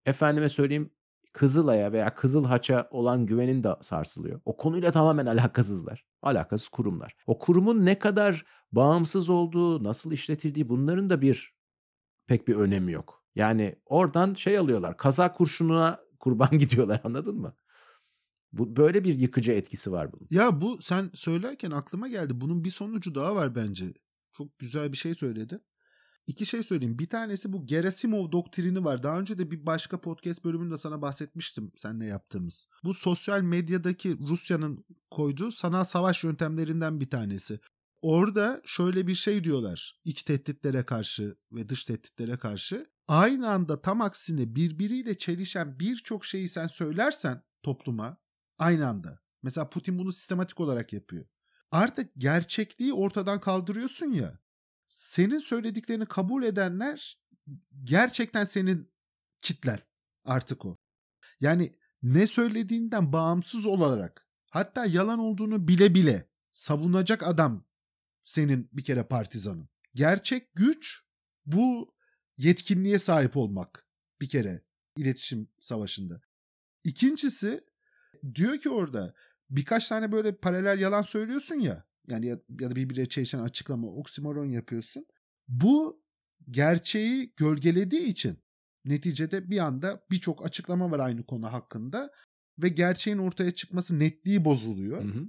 Efendime söyleyeyim Kızılay'a veya Kızıl Haç'a olan güvenin de sarsılıyor. O konuyla tamamen [LAUGHS] alakasızlar. Alakasız kurumlar. O kurumun ne kadar bağımsız olduğu, nasıl işletildiği bunların da bir pek bir önemi yok. Yani oradan şey alıyorlar. Kaza kurşununa [LAUGHS] kurban gidiyorlar anladın mı? Bu böyle bir yıkıcı etkisi var bunun. Ya bu sen söylerken aklıma geldi. Bunun bir sonucu daha var bence. Çok güzel bir şey söyledin. İki şey söyleyeyim. Bir tanesi bu Gerasimov doktrini var. Daha önce de bir başka podcast bölümünde sana bahsetmiştim seninle yaptığımız. Bu sosyal medyadaki Rusya'nın koyduğu sanal savaş yöntemlerinden bir tanesi. Orada şöyle bir şey diyorlar. İç tehditlere karşı ve dış tehditlere karşı. Aynı anda tam aksine birbiriyle çelişen birçok şeyi sen söylersen topluma aynı anda. Mesela Putin bunu sistematik olarak yapıyor. Artık gerçekliği ortadan kaldırıyorsun ya senin söylediklerini kabul edenler gerçekten senin kitlen artık o. Yani ne söylediğinden bağımsız olarak hatta yalan olduğunu bile bile savunacak adam senin bir kere partizanın. Gerçek güç bu yetkinliğe sahip olmak bir kere iletişim savaşında. İkincisi diyor ki orada birkaç tane böyle paralel yalan söylüyorsun ya yani ya, ya da birbirine çelişen açıklama, oksimoron yapıyorsun. Bu gerçeği gölgelediği için neticede bir anda birçok açıklama var aynı konu hakkında ve gerçeğin ortaya çıkması netliği bozuluyor. Hı hı.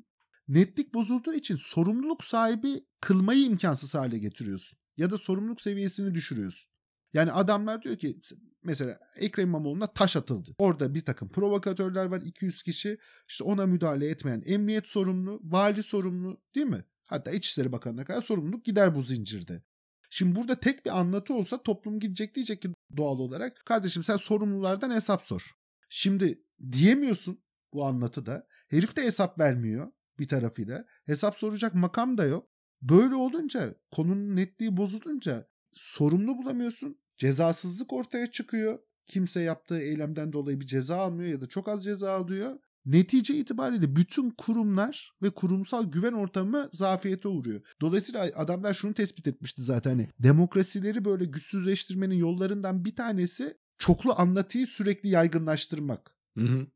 Netlik bozulduğu için sorumluluk sahibi kılmayı imkansız hale getiriyorsun. Ya da sorumluluk seviyesini düşürüyorsun. Yani adamlar diyor ki mesela Ekrem İmamoğlu'na taş atıldı. Orada bir takım provokatörler var 200 kişi. İşte ona müdahale etmeyen emniyet sorumlu, vali sorumlu değil mi? Hatta İçişleri Bakanı'na kadar sorumluluk gider bu zincirde. Şimdi burada tek bir anlatı olsa toplum gidecek diyecek ki doğal olarak kardeşim sen sorumlulardan hesap sor. Şimdi diyemiyorsun bu anlatıda. Herif de hesap vermiyor bir tarafıyla. Hesap soracak makam da yok. Böyle olunca konunun netliği bozulunca sorumlu bulamıyorsun. Cezasızlık ortaya çıkıyor. Kimse yaptığı eylemden dolayı bir ceza almıyor ya da çok az ceza alıyor. Netice itibariyle bütün kurumlar ve kurumsal güven ortamı zafiyete uğruyor. Dolayısıyla adamlar şunu tespit etmişti zaten. Hani demokrasileri böyle güçsüzleştirmenin yollarından bir tanesi çoklu anlatıyı sürekli yaygınlaştırmak. Hı hı.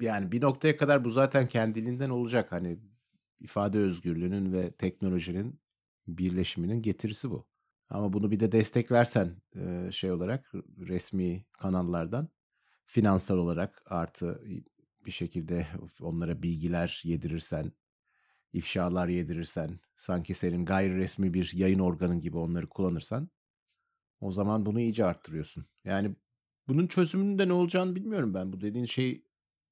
Yani bir noktaya kadar bu zaten kendiliğinden olacak. Hani ifade özgürlüğünün ve teknolojinin birleşiminin getirisi bu. Ama bunu bir de desteklersen şey olarak resmi kanallardan finansal olarak artı bir şekilde onlara bilgiler yedirirsen, ifşalar yedirirsen, sanki senin gayri resmi bir yayın organın gibi onları kullanırsan o zaman bunu iyice arttırıyorsun. Yani bunun çözümünün de ne olacağını bilmiyorum ben. Bu dediğin şey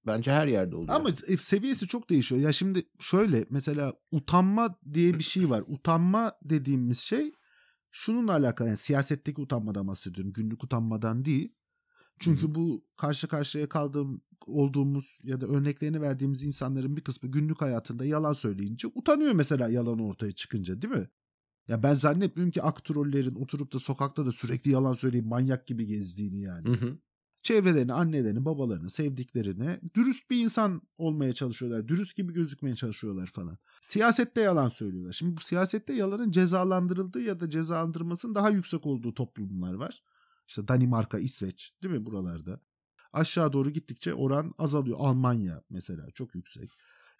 bence her yerde oluyor. Ama seviyesi çok değişiyor. Ya şimdi şöyle mesela utanma diye bir şey var. Utanma dediğimiz şey şununla alakalı. Yani siyasetteki utanmadan bahsediyorum. Günlük utanmadan değil. Çünkü Hı-hı. bu karşı karşıya kaldığım olduğumuz ya da örneklerini verdiğimiz insanların bir kısmı günlük hayatında yalan söyleyince utanıyor mesela yalan ortaya çıkınca değil mi? Ya ben zannetmiyorum ki aktörlerin oturup da sokakta da sürekli yalan söyleyip manyak gibi gezdiğini yani. Hı hı. Çevrelerini, annelerini, babalarını, sevdiklerini dürüst bir insan olmaya çalışıyorlar. Dürüst gibi gözükmeye çalışıyorlar falan. Siyasette yalan söylüyorlar. Şimdi bu siyasette yalanın cezalandırıldığı ya da cezalandırmasının daha yüksek olduğu toplumlar var. İşte Danimarka, İsveç değil mi buralarda? Aşağı doğru gittikçe oran azalıyor. Almanya mesela çok yüksek.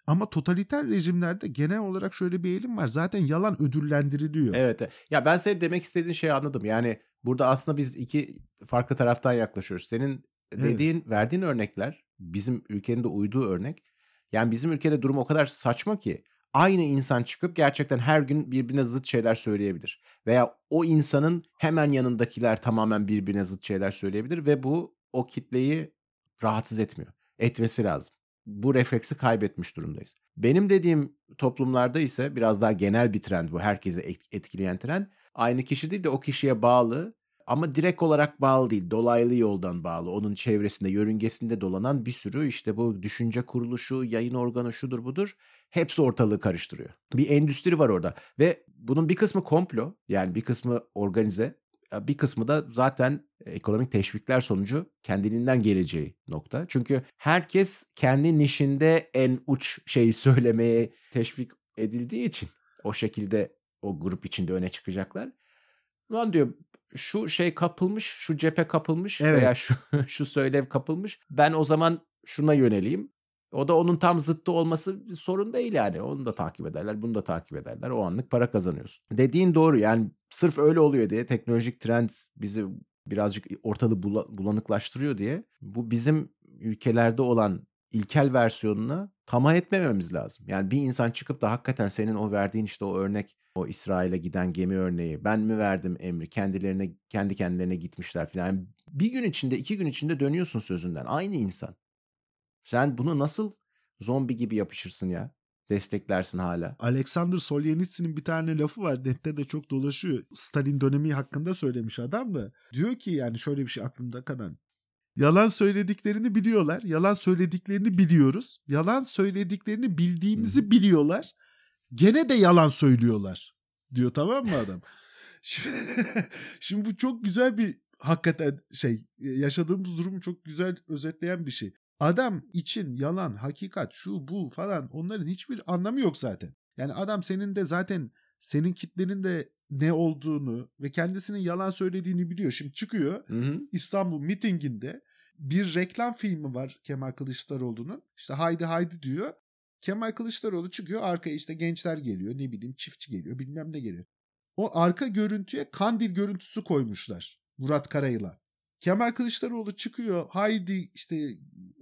Ama totaliter rejimlerde genel olarak şöyle bir eğilim var. Zaten yalan ödüllendiriliyor. Evet. Ya ben senin demek istediğin şeyi anladım. Yani burada aslında biz iki farklı taraftan yaklaşıyoruz. Senin dediğin, evet. verdiğin örnekler bizim ülkenin de uyduğu örnek. Yani bizim ülkede durum o kadar saçma ki aynı insan çıkıp gerçekten her gün birbirine zıt şeyler söyleyebilir. Veya o insanın hemen yanındakiler tamamen birbirine zıt şeyler söyleyebilir ve bu o kitleyi rahatsız etmiyor. Etmesi lazım. Bu refleksi kaybetmiş durumdayız. Benim dediğim toplumlarda ise biraz daha genel bir trend bu. Herkese etkileyen trend. Aynı kişi değil de o kişiye bağlı ama direkt olarak bağlı değil. Dolaylı yoldan bağlı. Onun çevresinde, yörüngesinde dolanan bir sürü işte bu düşünce kuruluşu, yayın organı şudur budur. Hepsi ortalığı karıştırıyor. Bir endüstri var orada ve bunun bir kısmı komplo yani bir kısmı organize bir kısmı da zaten ekonomik teşvikler sonucu kendiliğinden geleceği nokta. Çünkü herkes kendi nişinde en uç şeyi söylemeye teşvik edildiği için o şekilde o grup içinde öne çıkacaklar. Lan diyor şu şey kapılmış, şu cephe kapılmış evet. veya şu [LAUGHS] şu söylev kapılmış. Ben o zaman şuna yöneleyim. O da onun tam zıttı olması sorun değil yani. Onu da takip ederler, bunu da takip ederler. O anlık para kazanıyorsun. Dediğin doğru yani sırf öyle oluyor diye teknolojik trend bizi birazcık ortalığı bulanıklaştırıyor diye bu bizim ülkelerde olan ilkel versiyonuna tamah etmememiz lazım. Yani bir insan çıkıp da hakikaten senin o verdiğin işte o örnek o İsrail'e giden gemi örneği ben mi verdim emri kendilerine kendi kendilerine gitmişler falan. Yani bir gün içinde iki gün içinde dönüyorsun sözünden aynı insan. Sen bunu nasıl zombi gibi yapışırsın ya? Desteklersin hala. Alexander Solzhenitsyn'in bir tane lafı var. Nette de çok dolaşıyor. Stalin dönemi hakkında söylemiş adam da. Diyor ki yani şöyle bir şey aklımda kalan. Yalan söylediklerini biliyorlar. Yalan söylediklerini biliyoruz. Yalan söylediklerini bildiğimizi biliyorlar. Gene de yalan söylüyorlar. Diyor tamam mı adam? [LAUGHS] Şimdi, şimdi bu çok güzel bir hakikaten şey yaşadığımız durumu çok güzel özetleyen bir şey. Adam için yalan, hakikat, şu bu falan onların hiçbir anlamı yok zaten. Yani adam senin de zaten senin kitlenin de ne olduğunu ve kendisinin yalan söylediğini biliyor. Şimdi çıkıyor hı hı. İstanbul mitinginde bir reklam filmi var Kemal Kılıçdaroğlu'nun. İşte haydi haydi diyor. Kemal Kılıçdaroğlu çıkıyor arkaya işte gençler geliyor ne bileyim çiftçi geliyor bilmem ne geliyor. O arka görüntüye kandil görüntüsü koymuşlar Murat Karayılan. Kemal Kılıçdaroğlu çıkıyor haydi işte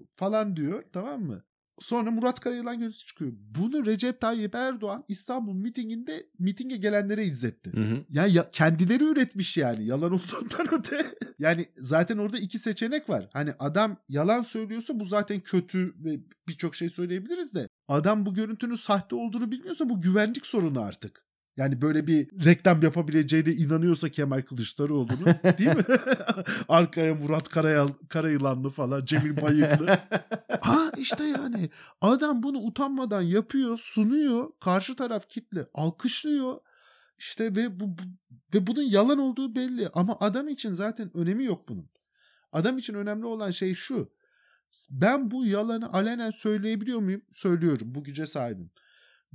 falan diyor tamam mı? Sonra Murat Karayılan görüntüsü çıkıyor. Bunu Recep Tayyip Erdoğan İstanbul mitinginde mitinge gelenlere izletti. Hı hı. Yani ya, kendileri üretmiş yani yalan olduğundan [LAUGHS] öte. yani zaten orada iki seçenek var. Hani adam yalan söylüyorsa bu zaten kötü ve birçok şey söyleyebiliriz de. Adam bu görüntünün sahte olduğunu bilmiyorsa bu güvenlik sorunu artık. Yani böyle bir reklam yapabileceğine inanıyorsa Kemal Kılıçdaroğlu'nun [LAUGHS] değil mi? [LAUGHS] Arkaya Murat Karayal, Karayılanlı falan, Cemil Bayıklı. [LAUGHS] ha işte yani adam bunu utanmadan yapıyor, sunuyor. Karşı taraf kitle alkışlıyor. İşte ve bu, bu ve bunun yalan olduğu belli ama adam için zaten önemi yok bunun. Adam için önemli olan şey şu. Ben bu yalanı alenen söyleyebiliyor muyum? Söylüyorum. Bu güce sahibim.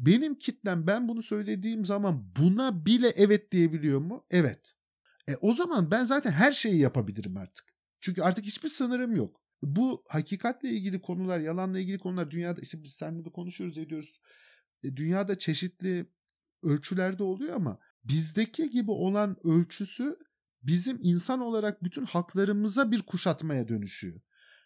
Benim kitlem ben bunu söylediğim zaman buna bile evet diyebiliyor mu? Evet. E o zaman ben zaten her şeyi yapabilirim artık. Çünkü artık hiçbir sınırım yok. Bu hakikatle ilgili konular, yalanla ilgili konular dünyada işte biz seninle de konuşuyoruz ediyoruz. E, dünyada çeşitli ölçülerde oluyor ama bizdeki gibi olan ölçüsü bizim insan olarak bütün haklarımıza bir kuşatmaya dönüşüyor.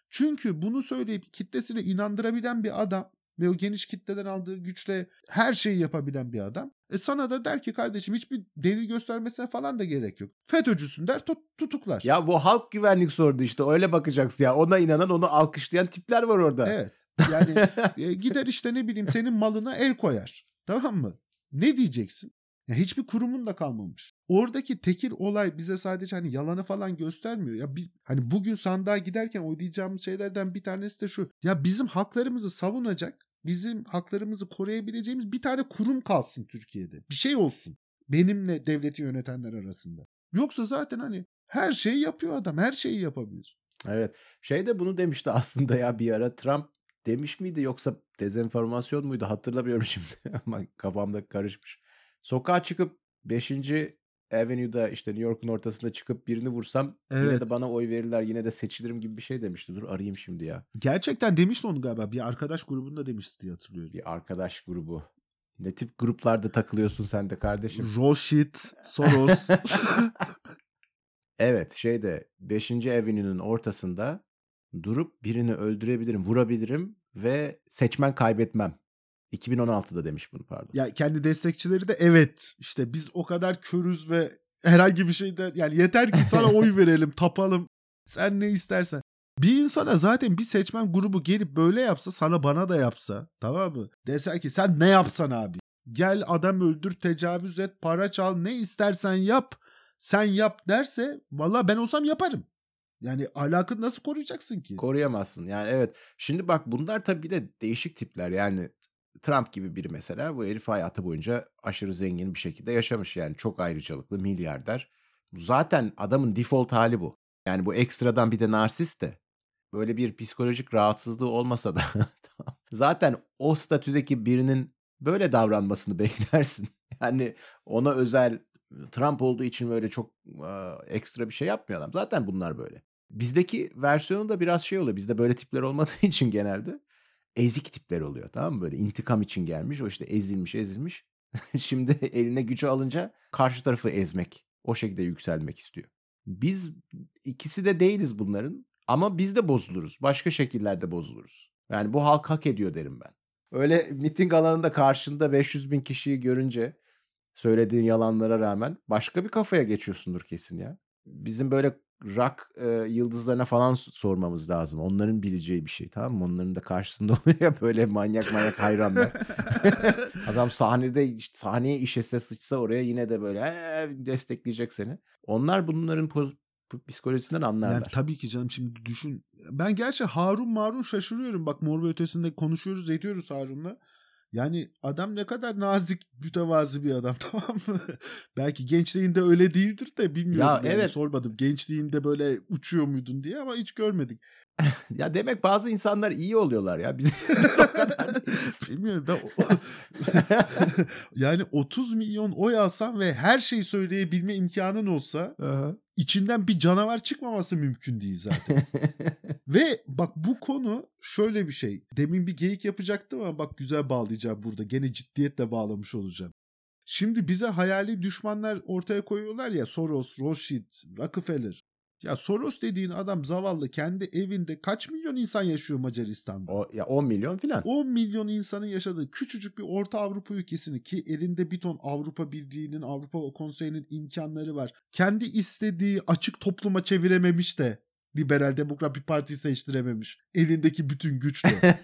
Çünkü bunu söyleyip kitlesini inandırabilen bir adam ve o geniş kitleden aldığı güçle her şeyi yapabilen bir adam. E sana da der ki kardeşim hiçbir delil göstermesine falan da gerek yok. FETÖ'cüsün der tut, tutuklar. Ya bu halk güvenlik sordu işte öyle bakacaksın ya. Ona inanan onu alkışlayan tipler var orada. Evet. [LAUGHS] Yani e, gider işte ne bileyim senin malına el koyar. Tamam mı? Ne diyeceksin? Ya hiçbir kurumun da kalmamış. Oradaki tekil olay bize sadece hani yalanı falan göstermiyor. Ya biz hani bugün sandığa giderken oylayacağımız şeylerden bir tanesi de şu. Ya bizim haklarımızı savunacak, bizim haklarımızı koruyabileceğimiz bir tane kurum kalsın Türkiye'de. Bir şey olsun. Benimle devleti yönetenler arasında. Yoksa zaten hani her şeyi yapıyor adam. Her şeyi yapabilir. Evet. Şey de bunu demişti aslında ya bir ara Trump demiş miydi yoksa dezenformasyon muydu hatırlamıyorum [LAUGHS] şimdi ama kafamda karışmış. Sokağa çıkıp 5. Avenue'da işte New York'un ortasında çıkıp birini vursam yine Evet. de bana oy verirler yine de seçilirim gibi bir şey demişti. Dur arayayım şimdi ya. Gerçekten demişti onu galiba. Bir arkadaş grubunda demişti diye hatırlıyorum. Bir arkadaş grubu. Ne tip gruplarda takılıyorsun sen de kardeşim? Roşit, Soros. [LAUGHS] Evet şeyde 5. Avenue'nun ortasında durup birini öldürebilirim, vurabilirim ve seçmen kaybetmem. 2016'da demiş bunu pardon. ya kendi destekçileri de evet işte biz o kadar körüz ve herhangi bir şeyden yani yeter ki sana oy [LAUGHS] verelim, tapalım. Sen ne istersen. Bir insana zaten bir seçmen grubu gelip böyle yapsa sana bana da yapsa tamam mı? Dese ki sen ne yapsan abi? Gel adam öldür, tecavüz et, para çal, ne istersen yap. Sen yap derse valla ben olsam yaparım. Yani ahlakını nasıl koruyacaksın ki? Koruyamazsın. Yani evet. Şimdi bak bunlar tabii bir de değişik tipler. Yani Trump gibi biri mesela bu herif hayatı boyunca aşırı zengin bir şekilde yaşamış. Yani çok ayrıcalıklı milyarder. Zaten adamın default hali bu. Yani bu ekstradan bir de narsist de. Böyle bir psikolojik rahatsızlığı olmasa da [LAUGHS] zaten o statüdeki birinin böyle davranmasını [LAUGHS] beklersin. Yani ona özel Trump olduğu için böyle çok e, ekstra bir şey yapmıyor adam. Zaten bunlar böyle. Bizdeki versiyonu da biraz şey oluyor. Bizde böyle tipler olmadığı [LAUGHS] için genelde ezik tipler oluyor tamam mı? Böyle intikam için gelmiş. O işte ezilmiş ezilmiş. [LAUGHS] Şimdi eline gücü alınca karşı tarafı ezmek. O şekilde yükselmek istiyor. Biz ikisi de değiliz bunların. Ama biz de bozuluruz. Başka şekillerde bozuluruz. Yani bu halk hak ediyor derim ben. Öyle miting alanında karşında 500 bin kişiyi görünce söylediğin yalanlara rağmen başka bir kafaya geçiyorsundur kesin ya. Bizim böyle rock e, yıldızlarına falan sormamız lazım. Onların bileceği bir şey tamam mı? Onların da karşısında [LAUGHS] oluyor ya böyle manyak manyak hayranlar. [LAUGHS] Adam sahnede işte sahneye işese sıçsa oraya yine de böyle "Ee," destekleyecek seni. Onlar bunların po- psikolojisinden anlarlar. Yani tabii ki canım şimdi düşün. Ben gerçi Harun Marun şaşırıyorum. Bak Mor ve Ötesi'nde konuşuyoruz ediyoruz Harun'la. Yani adam ne kadar nazik, mütevazi bir adam [LAUGHS] tamam mı? Belki gençliğinde öyle değildir de bilmiyorum. Ya yani, evet. Sormadım. Gençliğinde böyle uçuyor muydun diye ama hiç görmedik. [LAUGHS] Ya demek bazı insanlar iyi oluyorlar ya. Biz [LAUGHS] [LAUGHS] Bilmiyorum ben yani 30 milyon oy alsam ve her şeyi söyleyebilme imkanın olsa içinden bir canavar çıkmaması mümkün değil zaten. Ve bak bu konu şöyle bir şey. Demin bir geyik yapacaktım ama bak güzel bağlayacağım burada. Gene ciddiyetle bağlamış olacağım. Şimdi bize hayali düşmanlar ortaya koyuyorlar ya Soros, Rothschild, Rockefeller. Ya Soros dediğin adam zavallı kendi evinde kaç milyon insan yaşıyor Macaristan'da? o, ya 10 milyon filan. 10 milyon insanın yaşadığı küçücük bir Orta Avrupa ülkesini ki elinde bir ton Avrupa Birliği'nin, Avrupa Konseyi'nin imkanları var. Kendi istediği açık topluma çevirememiş de liberal demokrat bir parti seçtirememiş. Elindeki bütün güçle. [LAUGHS]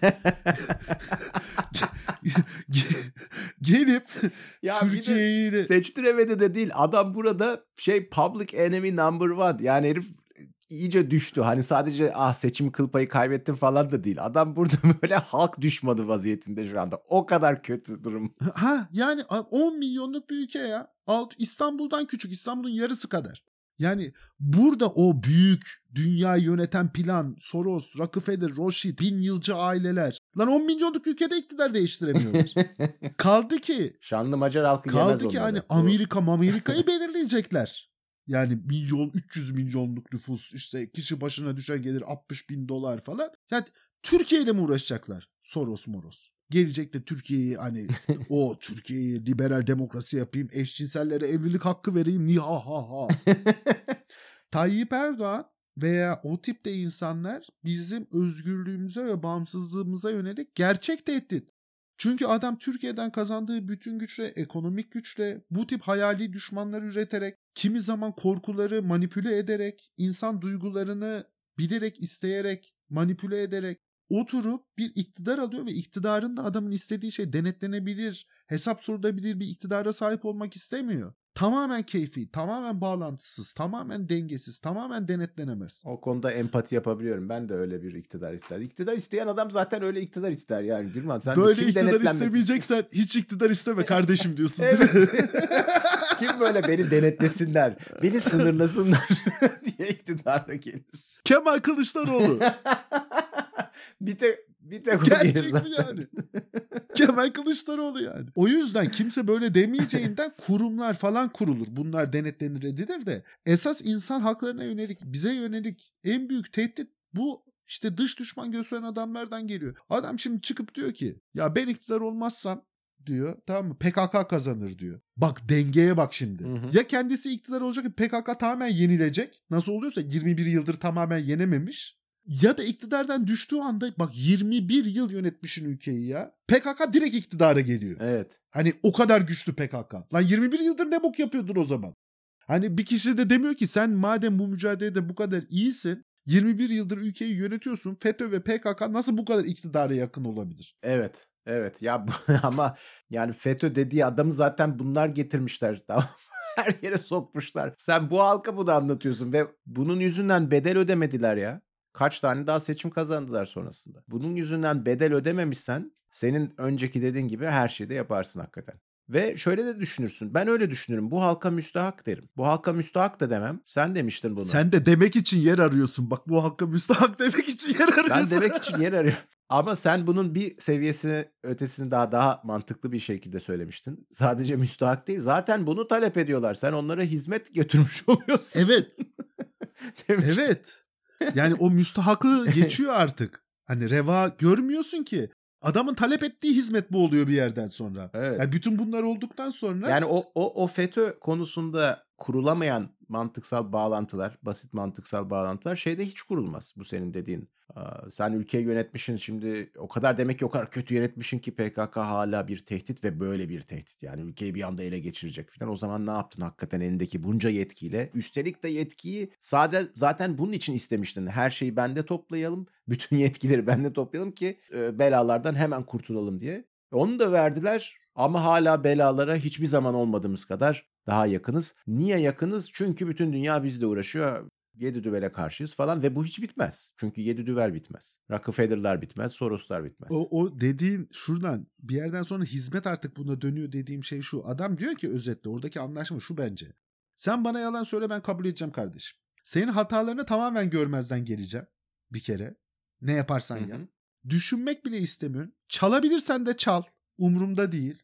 [LAUGHS] gelip [LAUGHS] Ya Türkiye'yi de seçtiremedi de değil. Adam burada şey public enemy number one. Yani herif iyice düştü. Hani sadece ah seçim kıl payı kaybettim falan da değil. Adam burada [LAUGHS] böyle halk düşmanı vaziyetinde şu anda. O kadar kötü durum. ha yani 10 milyonluk bir ülke ya. Alt İstanbul'dan küçük. İstanbul'un yarısı kadar. Yani burada o büyük dünyayı yöneten plan, Soros, Rockefeller, Rothschild, bin yılcı aileler. Lan 10 milyonluk ülkede iktidar değiştiremiyorlar. [LAUGHS] kaldı ki Şanlı Macar halkı kaldı ki hani Amerika Amerika'yı [LAUGHS] belirleyecekler. Yani milyon 300 milyonluk nüfus işte kişi başına düşen gelir 60 bin dolar falan. Yani Türkiye ile mi uğraşacaklar? Soros moros. Gelecek de Türkiye'yi hani o Türkiye'yi liberal demokrasi yapayım, eşcinsellere evlilik hakkı vereyim, ni ha ha ha. [LAUGHS] Tayyip Erdoğan veya o tipte insanlar bizim özgürlüğümüze ve bağımsızlığımıza yönelik gerçek tehdit. Çünkü adam Türkiye'den kazandığı bütün güçle, ekonomik güçle, bu tip hayali düşmanlar üreterek, kimi zaman korkuları manipüle ederek, insan duygularını bilerek, isteyerek, manipüle ederek oturup bir iktidar alıyor ve iktidarın da adamın istediği şey denetlenebilir, hesap sorulabilir bir iktidara sahip olmak istemiyor. Tamamen keyfi, tamamen bağlantısız, tamamen dengesiz, tamamen denetlenemez. O konuda empati yapabiliyorum. Ben de öyle bir iktidar ister. İktidar isteyen adam zaten öyle iktidar ister yani. Gülman sen Böyle iktidar istemeyeceksen hiç iktidar isteme kardeşim diyorsun değil mi? [LAUGHS] Kim böyle beni denetlesinler, beni sınırlasınlar [LAUGHS] diye iktidara gelir. Kemal Kılıçdaroğlu. [LAUGHS] [LAUGHS] bir tek bir tek o Gerçek zaten. yani? Kemal Kılıçdaroğlu yani. O yüzden kimse böyle demeyeceğinden [LAUGHS] kurumlar falan kurulur. Bunlar denetlenir edilir de. Esas insan haklarına yönelik, bize yönelik en büyük tehdit bu işte dış düşman gösteren adamlardan geliyor. Adam şimdi çıkıp diyor ki ya ben iktidar olmazsam diyor tamam mı PKK kazanır diyor. Bak dengeye bak şimdi. Hı hı. Ya kendisi iktidar olacak PKK tamamen yenilecek. Nasıl oluyorsa 21 yıldır tamamen yenememiş. Ya da iktidardan düştüğü anda bak 21 yıl yönetmişin ülkeyi ya. PKK direkt iktidara geliyor. Evet. Hani o kadar güçlü PKK. Lan 21 yıldır ne bok yapıyordun o zaman? Hani bir kişi de demiyor ki sen madem bu mücadelede bu kadar iyisin 21 yıldır ülkeyi yönetiyorsun. FETÖ ve PKK nasıl bu kadar iktidara yakın olabilir? Evet. Evet. Ya [LAUGHS] ama yani FETÖ dediği adamı zaten bunlar getirmişler. [LAUGHS] Tamam. Her yere sokmuşlar. Sen bu halka bunu anlatıyorsun ve bunun yüzünden bedel ödemediler ya. Kaç tane daha seçim kazandılar sonrasında. Bunun yüzünden bedel ödememişsen senin önceki dediğin gibi her şeyi de yaparsın hakikaten. Ve şöyle de düşünürsün. Ben öyle düşünürüm. Bu halka müstahak derim. Bu halka müstahak da demem. Sen demiştin bunu. Sen de demek için yer arıyorsun. Bak bu hakka müstahak [LAUGHS] demek için yer arıyorsun. Ben demek için yer arıyorum. [LAUGHS] Ama sen bunun bir seviyesini ötesini daha daha mantıklı bir şekilde söylemiştin. Sadece müstahak değil. Zaten bunu talep ediyorlar. Sen onlara hizmet götürmüş [LAUGHS] oluyorsun. Evet. Evet. Yani o müstahakı [LAUGHS] geçiyor artık. Hani reva görmüyorsun ki. Adamın talep ettiği hizmet bu oluyor bir yerden sonra. Evet. Yani bütün bunlar olduktan sonra Yani o, o, o FETÖ konusunda kurulamayan mantıksal bağlantılar, basit mantıksal bağlantılar şeyde hiç kurulmaz. Bu senin dediğin. Sen ülkeyi yönetmişsin şimdi o kadar demek ki o kadar kötü yönetmişsin ki PKK hala bir tehdit ve böyle bir tehdit. Yani ülkeyi bir anda ele geçirecek falan. O zaman ne yaptın hakikaten elindeki bunca yetkiyle? Üstelik de yetkiyi sade zaten bunun için istemiştin. Her şeyi bende toplayalım. [LAUGHS] Bütün yetkileri bende toplayalım ki e, belalardan hemen kurtulalım diye. Onu da verdiler ama hala belalara hiçbir zaman olmadığımız kadar daha yakınız. Niye yakınız? Çünkü bütün dünya bizle uğraşıyor. Yedi düvele karşıyız falan ve bu hiç bitmez. Çünkü yedi düvel bitmez. Rockefeller'lar bitmez, Soros'lar bitmez. o, o dediğin şuradan bir yerden sonra hizmet artık buna dönüyor dediğim şey şu. Adam diyor ki özetle oradaki anlaşma şu bence. Sen bana yalan söyle ben kabul edeceğim kardeşim. Senin hatalarını tamamen görmezden geleceğim bir kere. Ne yaparsan yap. Düşünmek bile istemiyorum. Çalabilirsen de çal. Umurumda değil.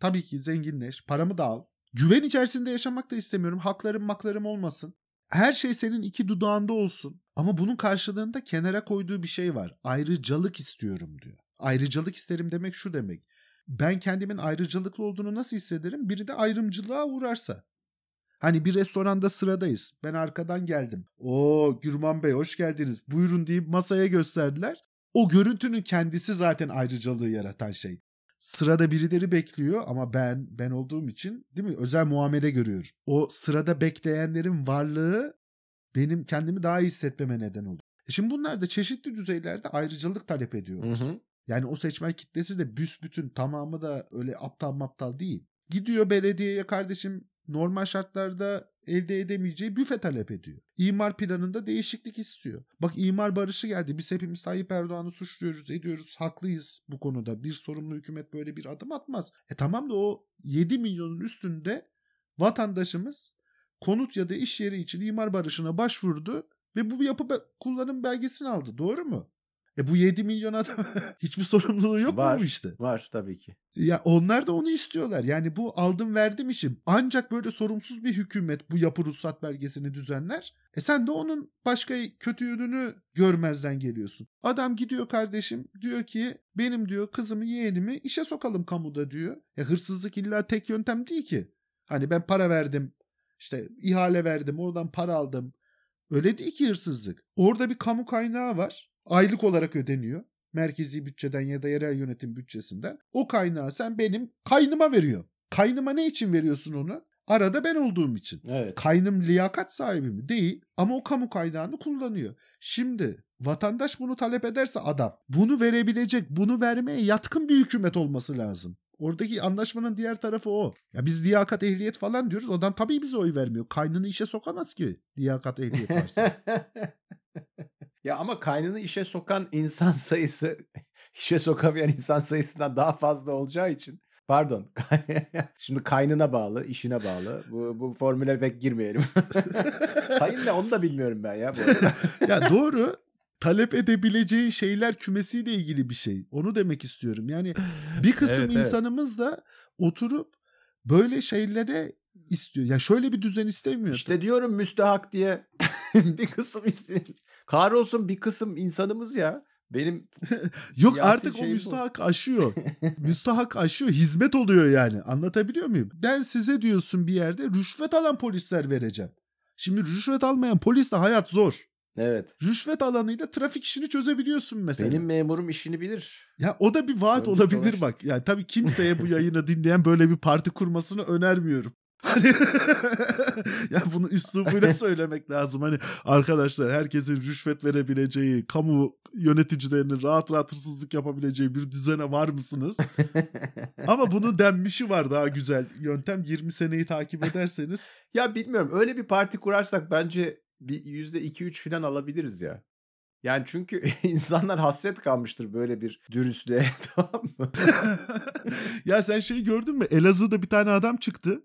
Tabii ki zenginleş. Paramı da al. Güven içerisinde yaşamak da istemiyorum. Haklarım maklarım olmasın. Her şey senin iki dudağında olsun. Ama bunun karşılığında kenara koyduğu bir şey var. Ayrıcalık istiyorum diyor. Ayrıcalık isterim demek şu demek. Ben kendimin ayrıcalıklı olduğunu nasıl hissederim? Biri de ayrımcılığa uğrarsa. Hani bir restoranda sıradayız. Ben arkadan geldim. Oo Gürman Bey hoş geldiniz. Buyurun deyip masaya gösterdiler. O görüntünün kendisi zaten ayrıcalığı yaratan şey. Sırada birileri bekliyor ama ben ben olduğum için değil mi özel muamele görüyorum. O sırada bekleyenlerin varlığı benim kendimi daha iyi hissetmeme neden oluyor. E şimdi bunlar da çeşitli düzeylerde ayrıcalık talep ediyorlar. Hı hı. Yani o seçmen kitlesi de büsbütün tamamı da öyle aptal maptal değil. Gidiyor belediyeye kardeşim normal şartlarda elde edemeyeceği büfe talep ediyor. İmar planında değişiklik istiyor. Bak imar barışı geldi. Biz hepimiz Tayyip Erdoğan'ı suçluyoruz, ediyoruz. Haklıyız bu konuda. Bir sorumlu hükümet böyle bir adım atmaz. E tamam da o 7 milyonun üstünde vatandaşımız konut ya da iş yeri için imar barışına başvurdu ve bu yapı kullanım belgesini aldı. Doğru mu? E bu 7 milyon adam [LAUGHS] hiçbir sorumluluğu yok var, mu bu işte? Var tabii ki. Ya onlar da onu istiyorlar. Yani bu aldım verdim işim. Ancak böyle sorumsuz bir hükümet bu yapı ruhsat belgesini düzenler. E sen de onun başka kötü yönünü görmezden geliyorsun. Adam gidiyor kardeşim diyor ki benim diyor kızımı yeğenimi işe sokalım kamuda diyor. Ya hırsızlık illa tek yöntem değil ki. Hani ben para verdim işte ihale verdim oradan para aldım. Öyle değil ki hırsızlık. Orada bir kamu kaynağı var aylık olarak ödeniyor. Merkezi bütçeden ya da yerel yönetim bütçesinden. O kaynağı sen benim kaynıma veriyor. Kaynıma ne için veriyorsun onu? Arada ben olduğum için. Evet. Kaynım liyakat sahibi mi? Değil. Ama o kamu kaynağını kullanıyor. Şimdi vatandaş bunu talep ederse adam bunu verebilecek, bunu vermeye yatkın bir hükümet olması lazım. Oradaki anlaşmanın diğer tarafı o. Ya biz liyakat ehliyet falan diyoruz. Adam tabii bize oy vermiyor. Kaynını işe sokamaz ki liyakat ehliyet varsa. [LAUGHS] Ya ama kaynını işe sokan insan [LAUGHS] sayısı işe sokamayan insan sayısından daha fazla olacağı için Pardon. [LAUGHS] Şimdi kaynına bağlı, işine bağlı. Bu, bu formüle pek girmeyelim. [LAUGHS] Kayın ne onu da bilmiyorum ben ya. Bu arada. ya doğru. Talep edebileceği şeyler kümesiyle ilgili bir şey. Onu demek istiyorum. Yani bir kısım Evet, evet. insanımız da oturup böyle şeylere istiyor. Ya şöyle bir düzen istemiyor. İşte diyorum müstehak diye bir kısım isim. Kahrolsun bir kısım insanımız ya. Benim [LAUGHS] Yok artık o şey bu. müstahak aşıyor. [LAUGHS] müstahak aşıyor. Hizmet oluyor yani. Anlatabiliyor muyum? Ben size diyorsun bir yerde rüşvet alan polisler vereceğim. Şimdi rüşvet almayan polisle hayat zor. evet. Rüşvet alanıyla trafik işini çözebiliyorsun mesela. Benim memurum işini bilir. Ya o da bir vaat Öyle olabilir savaş. bak. Yani tabii kimseye bu yayını dinleyen böyle bir parti kurmasını önermiyorum. Hani [LAUGHS] ya bunu üslubuyla [LAUGHS] söylemek lazım. Hani arkadaşlar herkesin rüşvet verebileceği, kamu yöneticilerinin rahat rahat hırsızlık yapabileceği bir düzene var mısınız? [LAUGHS] Ama bunun denmişi var daha güzel. Yöntem 20 seneyi takip ederseniz. Ya bilmiyorum öyle bir parti kurarsak bence bir yüzde iki üç falan alabiliriz ya. Yani çünkü insanlar hasret kalmıştır böyle bir dürüstlüğe tamam mı? ya sen şeyi gördün mü? Elazığ'da bir tane adam çıktı.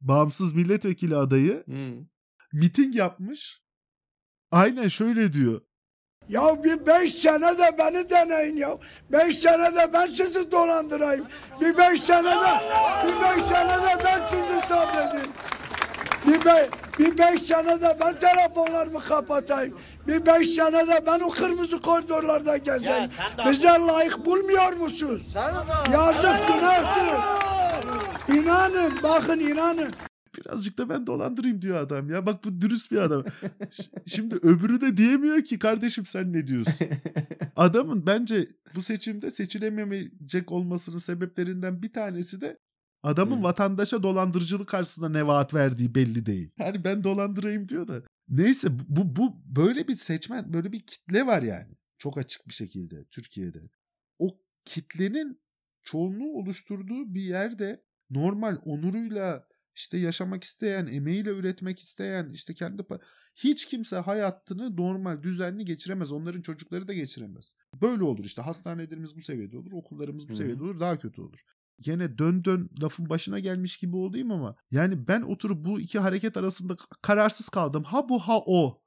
Bağımsız milletvekili adayı. Hmm. miting yapmış. Aynen şöyle diyor. Ya bir beş sene de beni deneyin ya. Beş sene de ben sizi dolandırayım. Bir beş sene de, bir beş sene de ben sizi sabredeyim. Bir, be, bir beş sene de ben telefonlarımı kapatayım. Bir beş sene de ben o kırmızı koridorlarda gezeyim. Bize layık bulmuyor musunuz? Yazık günahtır. İnanın bakın inanın. Birazcık da ben dolandırayım diyor adam ya. Bak bu dürüst bir adam. Şimdi öbürü de diyemiyor ki kardeşim sen ne diyorsun? Adamın bence bu seçimde seçilemeyecek olmasının sebeplerinden bir tanesi de adamın Hı. vatandaşa dolandırıcılık karşısında ne vaat verdiği belli değil. Yani ben dolandırayım diyor da. Neyse bu, bu böyle bir seçmen böyle bir kitle var yani. Çok açık bir şekilde Türkiye'de. O kitlenin çoğunluğu oluşturduğu bir yerde normal onuruyla işte yaşamak isteyen, emeğiyle üretmek isteyen, işte kendi hiç kimse hayatını normal, düzenli geçiremez. Onların çocukları da geçiremez. Böyle olur işte hastanelerimiz bu seviyede olur, okullarımız bu seviyede olur, daha kötü olur. Gene dön dön lafın başına gelmiş gibi olayım ama yani ben oturup bu iki hareket arasında kararsız kaldım. Ha bu ha o.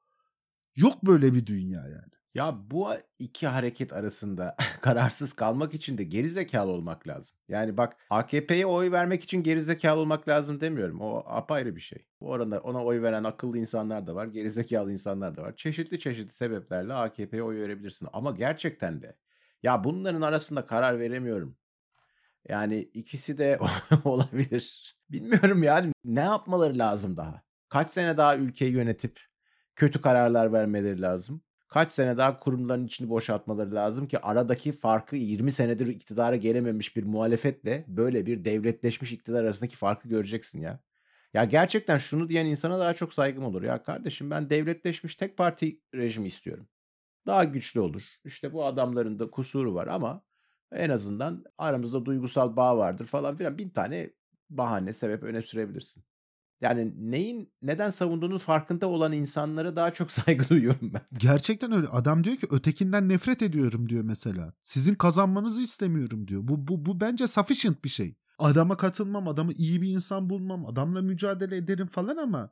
Yok böyle bir dünya yani. Ya bu iki hareket arasında [LAUGHS] kararsız kalmak için de gerizekalı olmak lazım. Yani bak AKP'ye oy vermek için gerizekalı olmak lazım demiyorum. O apayrı bir şey. Bu arada ona oy veren akıllı insanlar da var, gerizekalı insanlar da var. Çeşitli çeşitli sebeplerle AKP'ye oy verebilirsin. Ama gerçekten de ya bunların arasında karar veremiyorum. Yani ikisi de [LAUGHS] olabilir. Bilmiyorum yani ne yapmaları lazım daha? Kaç sene daha ülkeyi yönetip kötü kararlar vermeleri lazım? Kaç sene daha kurumların içini boşaltmaları lazım ki aradaki farkı 20 senedir iktidara gelememiş bir muhalefetle böyle bir devletleşmiş iktidar arasındaki farkı göreceksin ya. Ya gerçekten şunu diyen insana daha çok saygım olur. Ya kardeşim ben devletleşmiş tek parti rejimi istiyorum. Daha güçlü olur. İşte bu adamların da kusuru var ama En azından aramızda duygusal bağ vardır falan filan. Bin tane bahane, sebep öne sürebilirsin. Yani neyin neden savunduğunun farkında olan insanlara daha çok [LAUGHS] saygı duyuyorum ben. Gerçekten öyle. Adam diyor ki ötekinden nefret ediyorum diyor mesela. Sizin kazanmanızı istemiyorum diyor. Bu, bu, bu bence sufficient bir şey. Adama katılmam, adamı iyi bir insan bulmam, adamla mücadele ederim falan ama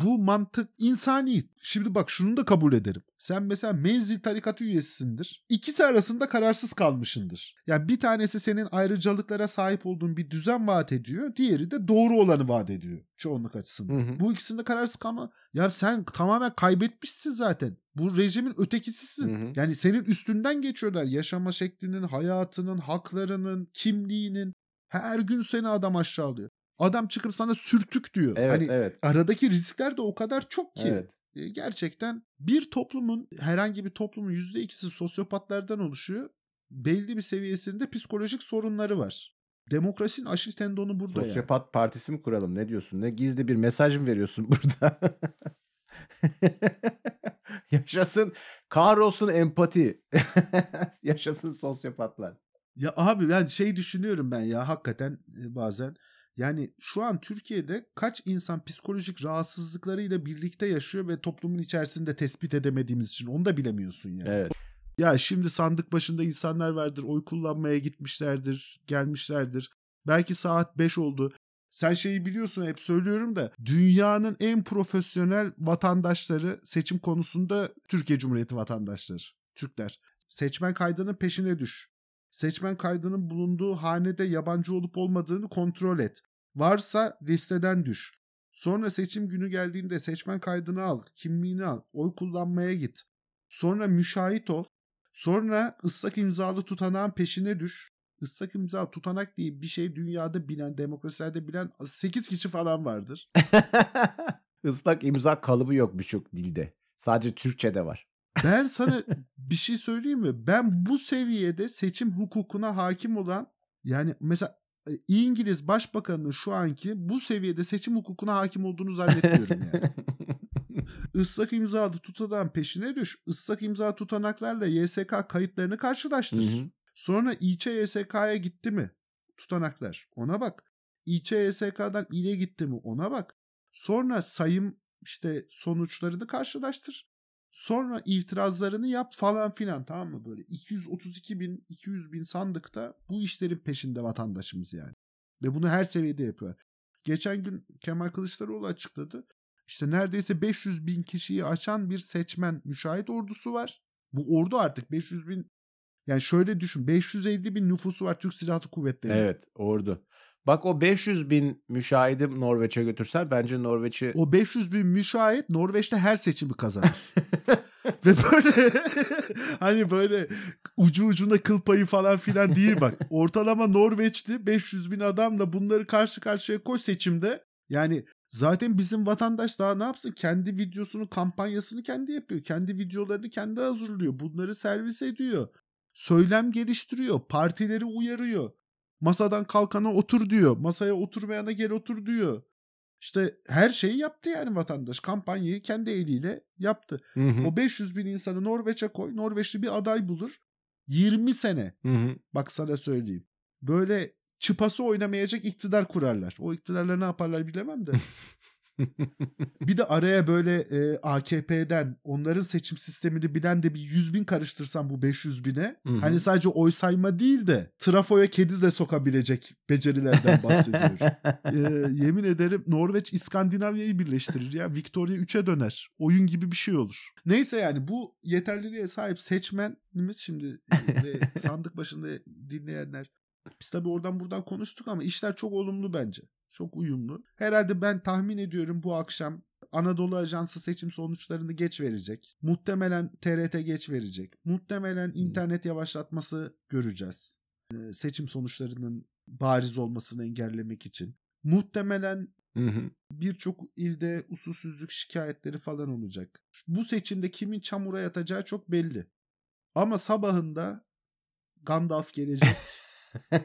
bu mantık insani. Şimdi bak şunu da kabul ederim. Sen mesela menzil tarikatı üyesisindir. İkisi arasında kararsız kalmışındır. Yani bir tanesi senin ayrıcalıklara sahip olduğun bir düzen vaat ediyor. Diğeri de doğru olanı vaat ediyor. Çoğunluk açısından. Hı hı. Bu ikisinde kararsız kalma. Ya sen tamamen kaybetmişsin zaten. Bu rejimin ötekisisin. Hı hı. Yani senin üstünden geçiyorlar. Yaşama şeklinin, hayatının, haklarının, kimliğinin. Her gün seni adam aşağılıyor. Adam çıkıp sana sürtük diyor. Evet, hani evet. aradaki riskler de o kadar çok ki. Evet. E, Gerçekten bir toplumun herhangi bir toplumun yüzde ikisi sosyopatlardan oluşuyor. Belli bir seviyesinde psikolojik sorunları var. Demokrasinin aşil tendonu burada yani. Sosyopat partisi mi kuralım? Ne diyorsun? Ne gizli bir mesaj mı veriyorsun burada? [LAUGHS] Yaşasın, kahrolsun empati. [LAUGHS] Yaşasın sosyopatlar. Ya abi ben şey düşünüyorum ben ya hakikaten e, bazen. Yani şu an Türkiye'de kaç insan psikolojik rahatsızlıklarıyla birlikte yaşıyor ve toplumun içerisinde tespit edemediğimiz için onu da bilemiyorsun yani. Evet. Ya şimdi sandık başında insanlar vardır, oy kullanmaya gitmişlerdir, gelmişlerdir. Belki saat 5 oldu. Sen şeyi biliyorsun hep söylüyorum da dünyanın en profesyonel vatandaşları seçim konusunda Türkiye Cumhuriyeti vatandaşları, Türkler. Seçmen kaydının peşine düş. Seçmen kaydının bulunduğu hanede yabancı olup olmadığını kontrol et. Varsa listeden düş. Sonra seçim günü geldiğinde seçmen kaydını al, kimliğini al, oy kullanmaya git. Sonra müşahit ol. Sonra ıslak imzalı tutanağın peşine düş. Islak imza tutanak diye bir şey dünyada bilen, demokrasilerde bilen 8 kişi falan vardır. [LAUGHS] Islak imza kalıbı yok birçok dilde. Sadece Türkçe'de var. Ben sana bir şey söyleyeyim mi? Ben bu seviyede seçim hukukuna hakim olan yani mesela e, İngiliz Başbakanı'nın şu anki bu seviyede seçim hukukuna hakim olduğunu zannetmiyorum yani. [LAUGHS] Islak imzalı tutanağın peşine düş. Islak imza tutanaklarla YSK kayıtlarını karşılaştır. Hı hı. Sonra İÇ YSK'ya gitti mi? Tutanaklar. Ona bak. İÇ YSK'dan ile gitti mi? Ona bak. Sonra sayım işte sonuçlarını karşılaştır. Sonra itirazlarını yap falan filan tamam mı böyle 232 bin 200 bin sandıkta bu işlerin peşinde vatandaşımız yani. Ve bunu her seviyede yapıyor. Geçen gün Kemal Kılıçdaroğlu açıkladı. İşte neredeyse 500 bin kişiyi aşan bir seçmen müşahit ordusu var. Bu ordu artık 500 bin yani şöyle düşün 550 bin nüfusu var Türk Silahlı Kuvvetleri. Evet ordu. Bak o 500 bin müşahidi Norveç'e götürsen bence Norveç'i O 500 bin müşahit Norveç'te her seçimi kazanır. [LAUGHS] Ve böyle hani böyle ucu ucuna kıl payı falan filan değil bak. Ortalama Norveç'ti 500 bin adamla bunları karşı karşıya koy seçimde. Yani zaten bizim vatandaş daha ne yapsın? Kendi videosunu, kampanyasını kendi yapıyor. Kendi videolarını kendi hazırlıyor. Bunları servis ediyor. Söylem geliştiriyor. Partileri uyarıyor. Masadan kalkana otur diyor. Masaya oturmayana gel otur diyor. İşte her şeyi yaptı yani vatandaş. Kampanyayı kendi eliyle yaptı. Hı hı. O 500 bin insanı Norveç'e koy. Norveçli bir aday bulur. 20 sene. Hı hı. Bak sana söyleyeyim. Böyle çıpası oynamayacak iktidar kurarlar. O iktidarlar ne yaparlar bilemem de. [LAUGHS] [LAUGHS] bir de araya böyle e, AKP'den onların seçim sistemini bilen de bir 100 bin karıştırsam bu 500 bine. Hı hı. Hani sadece oy sayma değil de trafoya kedi de sokabilecek becerilerden bahsediyorum. [LAUGHS] E, yemin ederim Norveç İskandinavya'yı birleştirir ya. Victoria 3'e döner. Oyun gibi bir şey olur. Neyse yani bu yeterliliğe sahip seçmenimiz şimdi e, ve [LAUGHS] sandık başında dinleyenler biz tabii oradan buradan konuştuk ama işler çok olumlu bence. Çok uyumlu. Herhalde ben tahmin ediyorum bu akşam Anadolu Ajansı seçim sonuçlarını geç verecek. Muhtemelen TRT geç verecek. Muhtemelen internet yavaşlatması göreceğiz. Ee, seçim sonuçlarının bariz olmasını engellemek için. Muhtemelen birçok ilde usulsüzlük şikayetleri falan olacak. Bu seçimde kimin çamura yatacağı çok belli. Ama sabahında Gandalf gelecek [LAUGHS]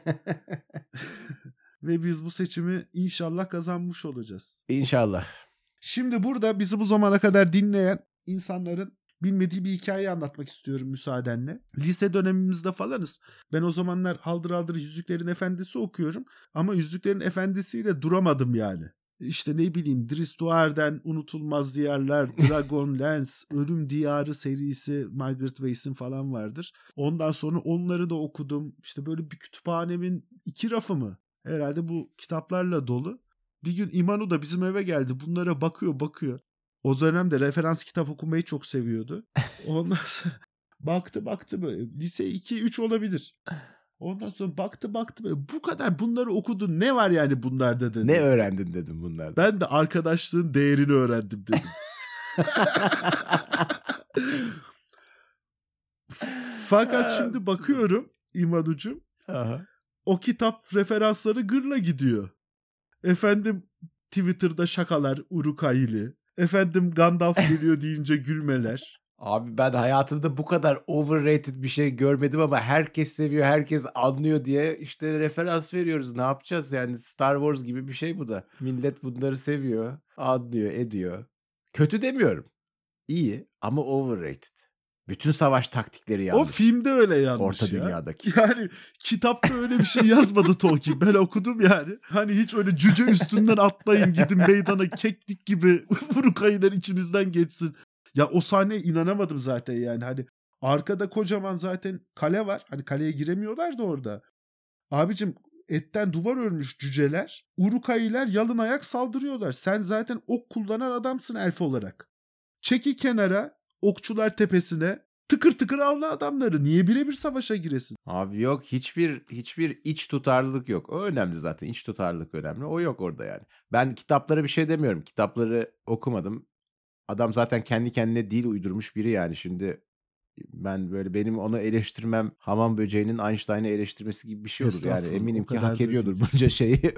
ve biz bu seçimi inşallah kazanmış olacağız. İnşallah. Şimdi burada bizi bu zamana kadar dinleyen insanların bilmediği bir hikaye anlatmak istiyorum müsaadenle. Lise dönemimizde falanız. Ben o zamanlar haldır haldır Yüzüklerin Efendisi okuyorum. Ama Yüzüklerin Efendisi'yle duramadım yani. İşte ne bileyim Dries Duar'den Unutulmaz Diyarlar, [LAUGHS] Dragon Lance, Ölüm Diyarı serisi Margaret Weis'in falan vardır. Ondan sonra onları da okudum. İşte böyle bir kütüphanemin iki rafı mı? Herhalde bu kitaplarla dolu. Bir gün İmanu da bizim eve geldi. Bunlara bakıyor bakıyor. O dönemde referans kitap okumayı çok seviyordu. [LAUGHS] Ondan sonra baktı baktı böyle. Lise 2-3 olabilir. Ondan sonra baktı baktı böyle. Bu kadar bunları okudun. Ne var yani bunlarda dedi. Ne öğrendin dedim bunlardan. Ben de arkadaşlığın değerini öğrendim dedim. [LAUGHS] Fakat şimdi [LAUGHS] bakıyorum İmanucuğum Aha. O kitap referansları gırla gidiyor. Efendim Twitter'da şakalar Urukayili. Efendim Gandalf geliyor [LAUGHS] deyince gülmeler. Abi ben hayatımda bu kadar overrated bir şey görmedim ama herkes seviyor, herkes anlıyor diye işte referans veriyoruz. Ne yapacağız yani Star Wars gibi bir şey bu da. Millet bunları seviyor, anlıyor, ediyor. Kötü demiyorum. İyi ama overrated. Bütün savaş taktikleri yanlış. O filmde öyle yanlış Orta ya. dünyadaki. [LAUGHS] Yani kitapta öyle bir şey yazmadı Tolkien. Ben okudum yani. Hani hiç öyle cüce üstünden atlayın gidin meydana keklik gibi [LAUGHS] Urukayılar içinizden geçsin. Ya o sahneye inanamadım zaten yani. Hani arkada kocaman zaten kale var. Hani kaleye giremiyorlar da orada. Abicim etten duvar örmüş cüceler. Urukayılar yalın ayak saldırıyorlar. Sen zaten ok kullanan adamsın elf olarak. Çeki kenara okçular tepesine tıkır tıkır avla adamları. Niye birebir savaşa giresin? Abi yok hiçbir hiçbir iç tutarlılık yok. O önemli zaten. İç tutarlılık önemli. O yok orada yani. Ben kitaplara bir şey demiyorum. Kitapları okumadım. Adam zaten kendi kendine dil uydurmuş biri yani. Şimdi ben böyle benim onu eleştirmem hamam böceğinin Einstein'ı eleştirmesi gibi bir şey olur. Yani eminim ki hak ediyordur bunca şeyi [LAUGHS]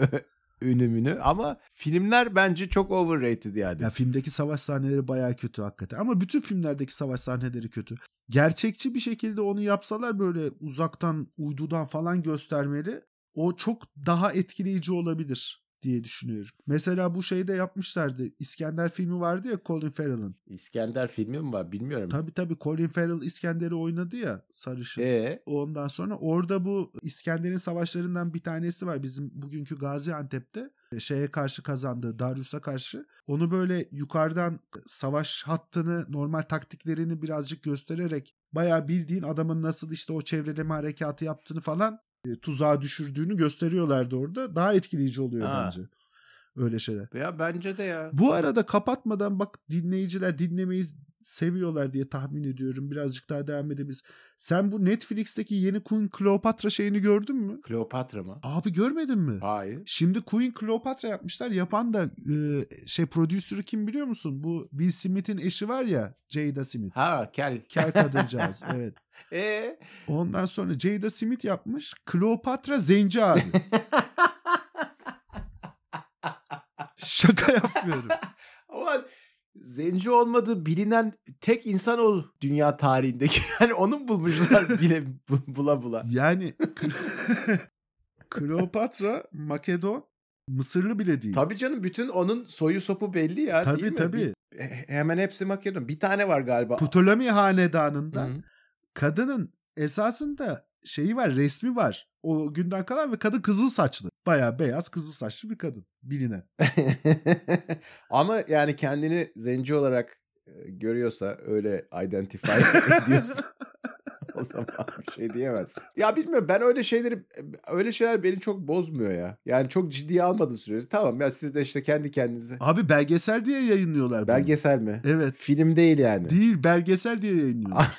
ünümünü ama filmler bence çok overrated yani. Ya filmdeki savaş sahneleri bayağı kötü hakikaten. Ama bütün filmlerdeki savaş sahneleri kötü. Gerçekçi bir şekilde onu yapsalar böyle uzaktan, uydudan falan göstermeli o çok daha etkileyici olabilir diye düşünüyorum. Mesela bu şeyde yapmışlardı. İskender filmi vardı ya Colin Farrell'ın. İskender filmi mi var bilmiyorum. Tabii tabii Colin Farrell İskender'i oynadı ya sarışın. Ee, Ondan sonra orada bu İskender'in savaşlarından bir tanesi var bizim bugünkü Gaziantep'te e, şeye karşı kazandığı Darius'a karşı. Onu böyle yukarıdan savaş hattını normal taktiklerini birazcık göstererek bayağı bildiğin adamın nasıl işte o çevreleme harekatı yaptığını falan e, tuzağa düşürdüğünü gösteriyorlardı orada. Daha etkileyici oluyor Ha. bence. Öyle şeyler. ya bence de ya. Bu arada kapatmadan bak dinleyiciler dinlemeyi seviyorlar diye tahmin ediyorum. Birazcık daha devam edebiliriz. Sen bu Netflix'teki yeni Queen Cleopatra şeyini gördün mü? Kleopatra mı? Abi görmedin mi? Hayır. Şimdi Queen Cleopatra yapmışlar. Yapan da e, şey prodüsörü kim biliyor musun? Bu Will Smith'in eşi var ya Jada Smith. Ha kel. Kel kadıncağız [LAUGHS] evet. Ee? Ondan sonra Jada Smith yapmış. Kleopatra zenci abi. [LAUGHS] Şaka yapmıyorum. Ulan zenci olmadığı bilinen tek insan o dünya tarihindeki. [LAUGHS] Yani onu bulmuşlar [LAUGHS] bile bu- bula bula. Yani [LAUGHS] Kleopatra Makedon Mısırlı bile değil. Tabii canım bütün onun soyu sopu belli ya Tabii, değil mi? tabii. Bir- he- hemen hepsi Makedon. Bir tane var galiba. Ptolemy hanedanından Hı. kadının esasında şeyi var resmi var. O günden kalan ve kadın kızıl saçlı. Bayağı beyaz kızıl saçlı bir kadın bilinen. [LAUGHS] Ama yani kendini zenci olarak e, görüyorsa öyle identify [LAUGHS] ediyorsa [LAUGHS] o zaman bir şey diyemezsin. Ya bilmiyorum ben öyle şeyleri öyle şeyler beni çok bozmuyor ya. Yani çok ciddiye almadığı sürece tamam ya siz de işte kendi kendinize. Abi belgesel diye yayınlıyorlar bunu. Belgesel mi? Evet. Film değil yani. Değil belgesel diye yayınlıyorlar.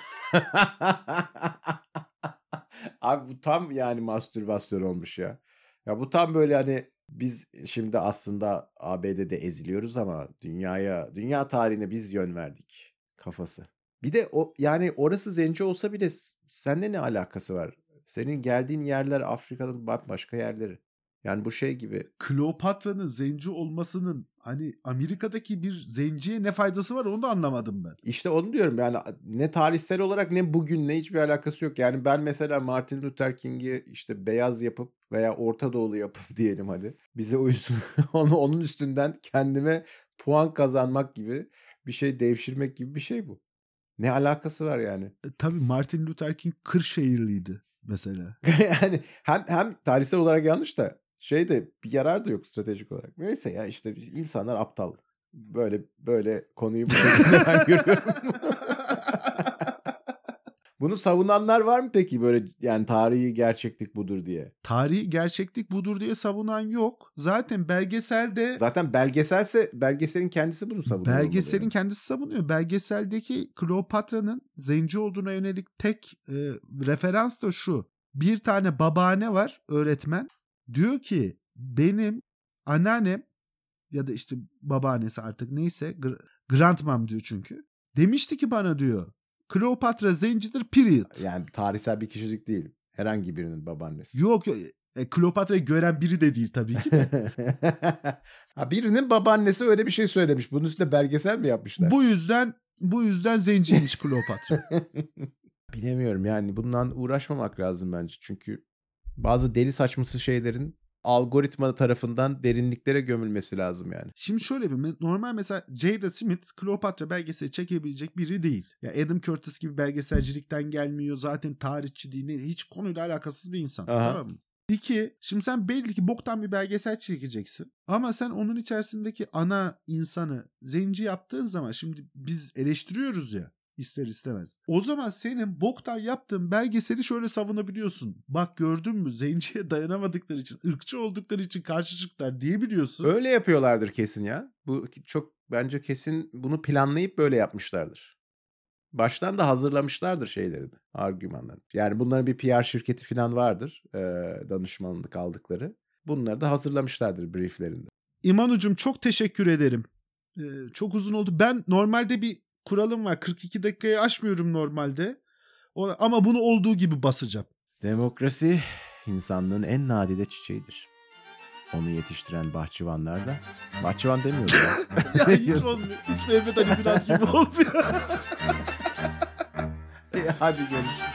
Abi bu tam yani mastürbasyon olmuş ya. Ya bu tam böyle hani biz şimdi aslında ABD'de eziliyoruz ama dünyaya, dünya tarihine biz yön verdik kafası. Bir de o yani orası zenci olsa bile s- seninle ne alakası var? Senin geldiğin yerler Afrika'nın bambaşka yerleri. Yani bu şey gibi. Kleopatra'nın zenci olmasının hani Amerika'daki bir zenciye ne faydası var onu da anlamadım ben. İşte onu diyorum yani ne tarihsel olarak ne bugünle hiçbir alakası yok. Yani ben mesela Martin Luther King'i işte beyaz yapıp veya Orta Doğulu yapıp [LAUGHS] diyelim hadi. Bize uysun. [LAUGHS] onu onun üstünden kendime puan kazanmak gibi bir şey devşirmek gibi bir şey bu. Ne alakası var yani? E, tabii Martin Luther King Kırşehirliydi mesela. [LAUGHS] yani hem hem tarihsel olarak yanlış da şey de bir yarar da yok stratejik olarak. Neyse ya işte insanlar aptal. Böyle böyle konuyu bu [LAUGHS] şekilde ben görüyorum. Bunu savunanlar var mı peki böyle yani tarihi gerçeklik budur diye? Tarihi gerçeklik budur diye savunan yok. Zaten belgeselde Zaten belgeselse belgeselin kendisi bunu savunuyor. belgeselin olmalı kendisi savunuyor. Belgeseldeki Kleopatra'nın zenci olduğuna yönelik tek e, referans da şu. Bir tane babaanne var öğretmen. Diyor ki benim anneannem ya da işte babaannesi artık neyse gr- grandmam diyor çünkü. Demişti ki bana diyor Kleopatra zencidir period. yani tarihsel bir kişilik değil. Herhangi birinin babaannesi. Yok yok. E, Kleopatra'yı gören biri de değil tabii ki. de. [LAUGHS] ha, birinin babaannesi öyle bir şey söylemiş. Bunun üstüne belgesel mi yapmışlar? bu yüzden bu yüzden zenciymiş Kleopatra. [LAUGHS] Bilemiyorum yani bundan uğraşmamak lazım bence. Çünkü bazı deli saçması şeylerin algoritma tarafından derinliklere gömülmesi lazım yani. Şimdi şöyle bir normal mesela Jada Smith Kleopatra belgeseli çekebilecek biri değil. Ya Adam Curtis gibi belgeselcilikten gelmiyor. Zaten tarihçi değil. Hiç konuyla alakasız bir insan. Aha. Tamam mı? İki, şimdi sen belli ki boktan bir belgesel çekeceksin. Ama sen onun içerisindeki ana insanı zenci yaptığın zaman şimdi biz eleştiriyoruz ya ister istemez. O zaman senin boktan yaptığın belgeseli şöyle savunabiliyorsun. Bak gördün mü zenciye dayanamadıkları için, ırkçı oldukları için karşı çıktılar diyebiliyorsun. Öyle yapıyorlardır kesin ya. Bu çok bence kesin bunu planlayıp böyle yapmışlardır. Baştan da hazırlamışlardır şeylerini, argümanlarını. Yani bunların bir PR şirketi falan vardır, e, danışmanlık aldıkları. Bunları da hazırlamışlardır brieflerinde. İmanucum çok teşekkür ederim. Ee, çok uzun oldu. Ben normalde bir kuralım var. 42 dakikayı aşmıyorum normalde. Ama bunu olduğu gibi basacağım. Demokrasi insanlığın en nadide çiçeğidir. Onu yetiştiren bahçıvanlar da... Bahçıvan demiyorum ya. [LAUGHS] ya hiç [LAUGHS] olmuyor. Hiç Mehmet Ali Birant gibi olmuyor. [LAUGHS] Hadi görüşürüz.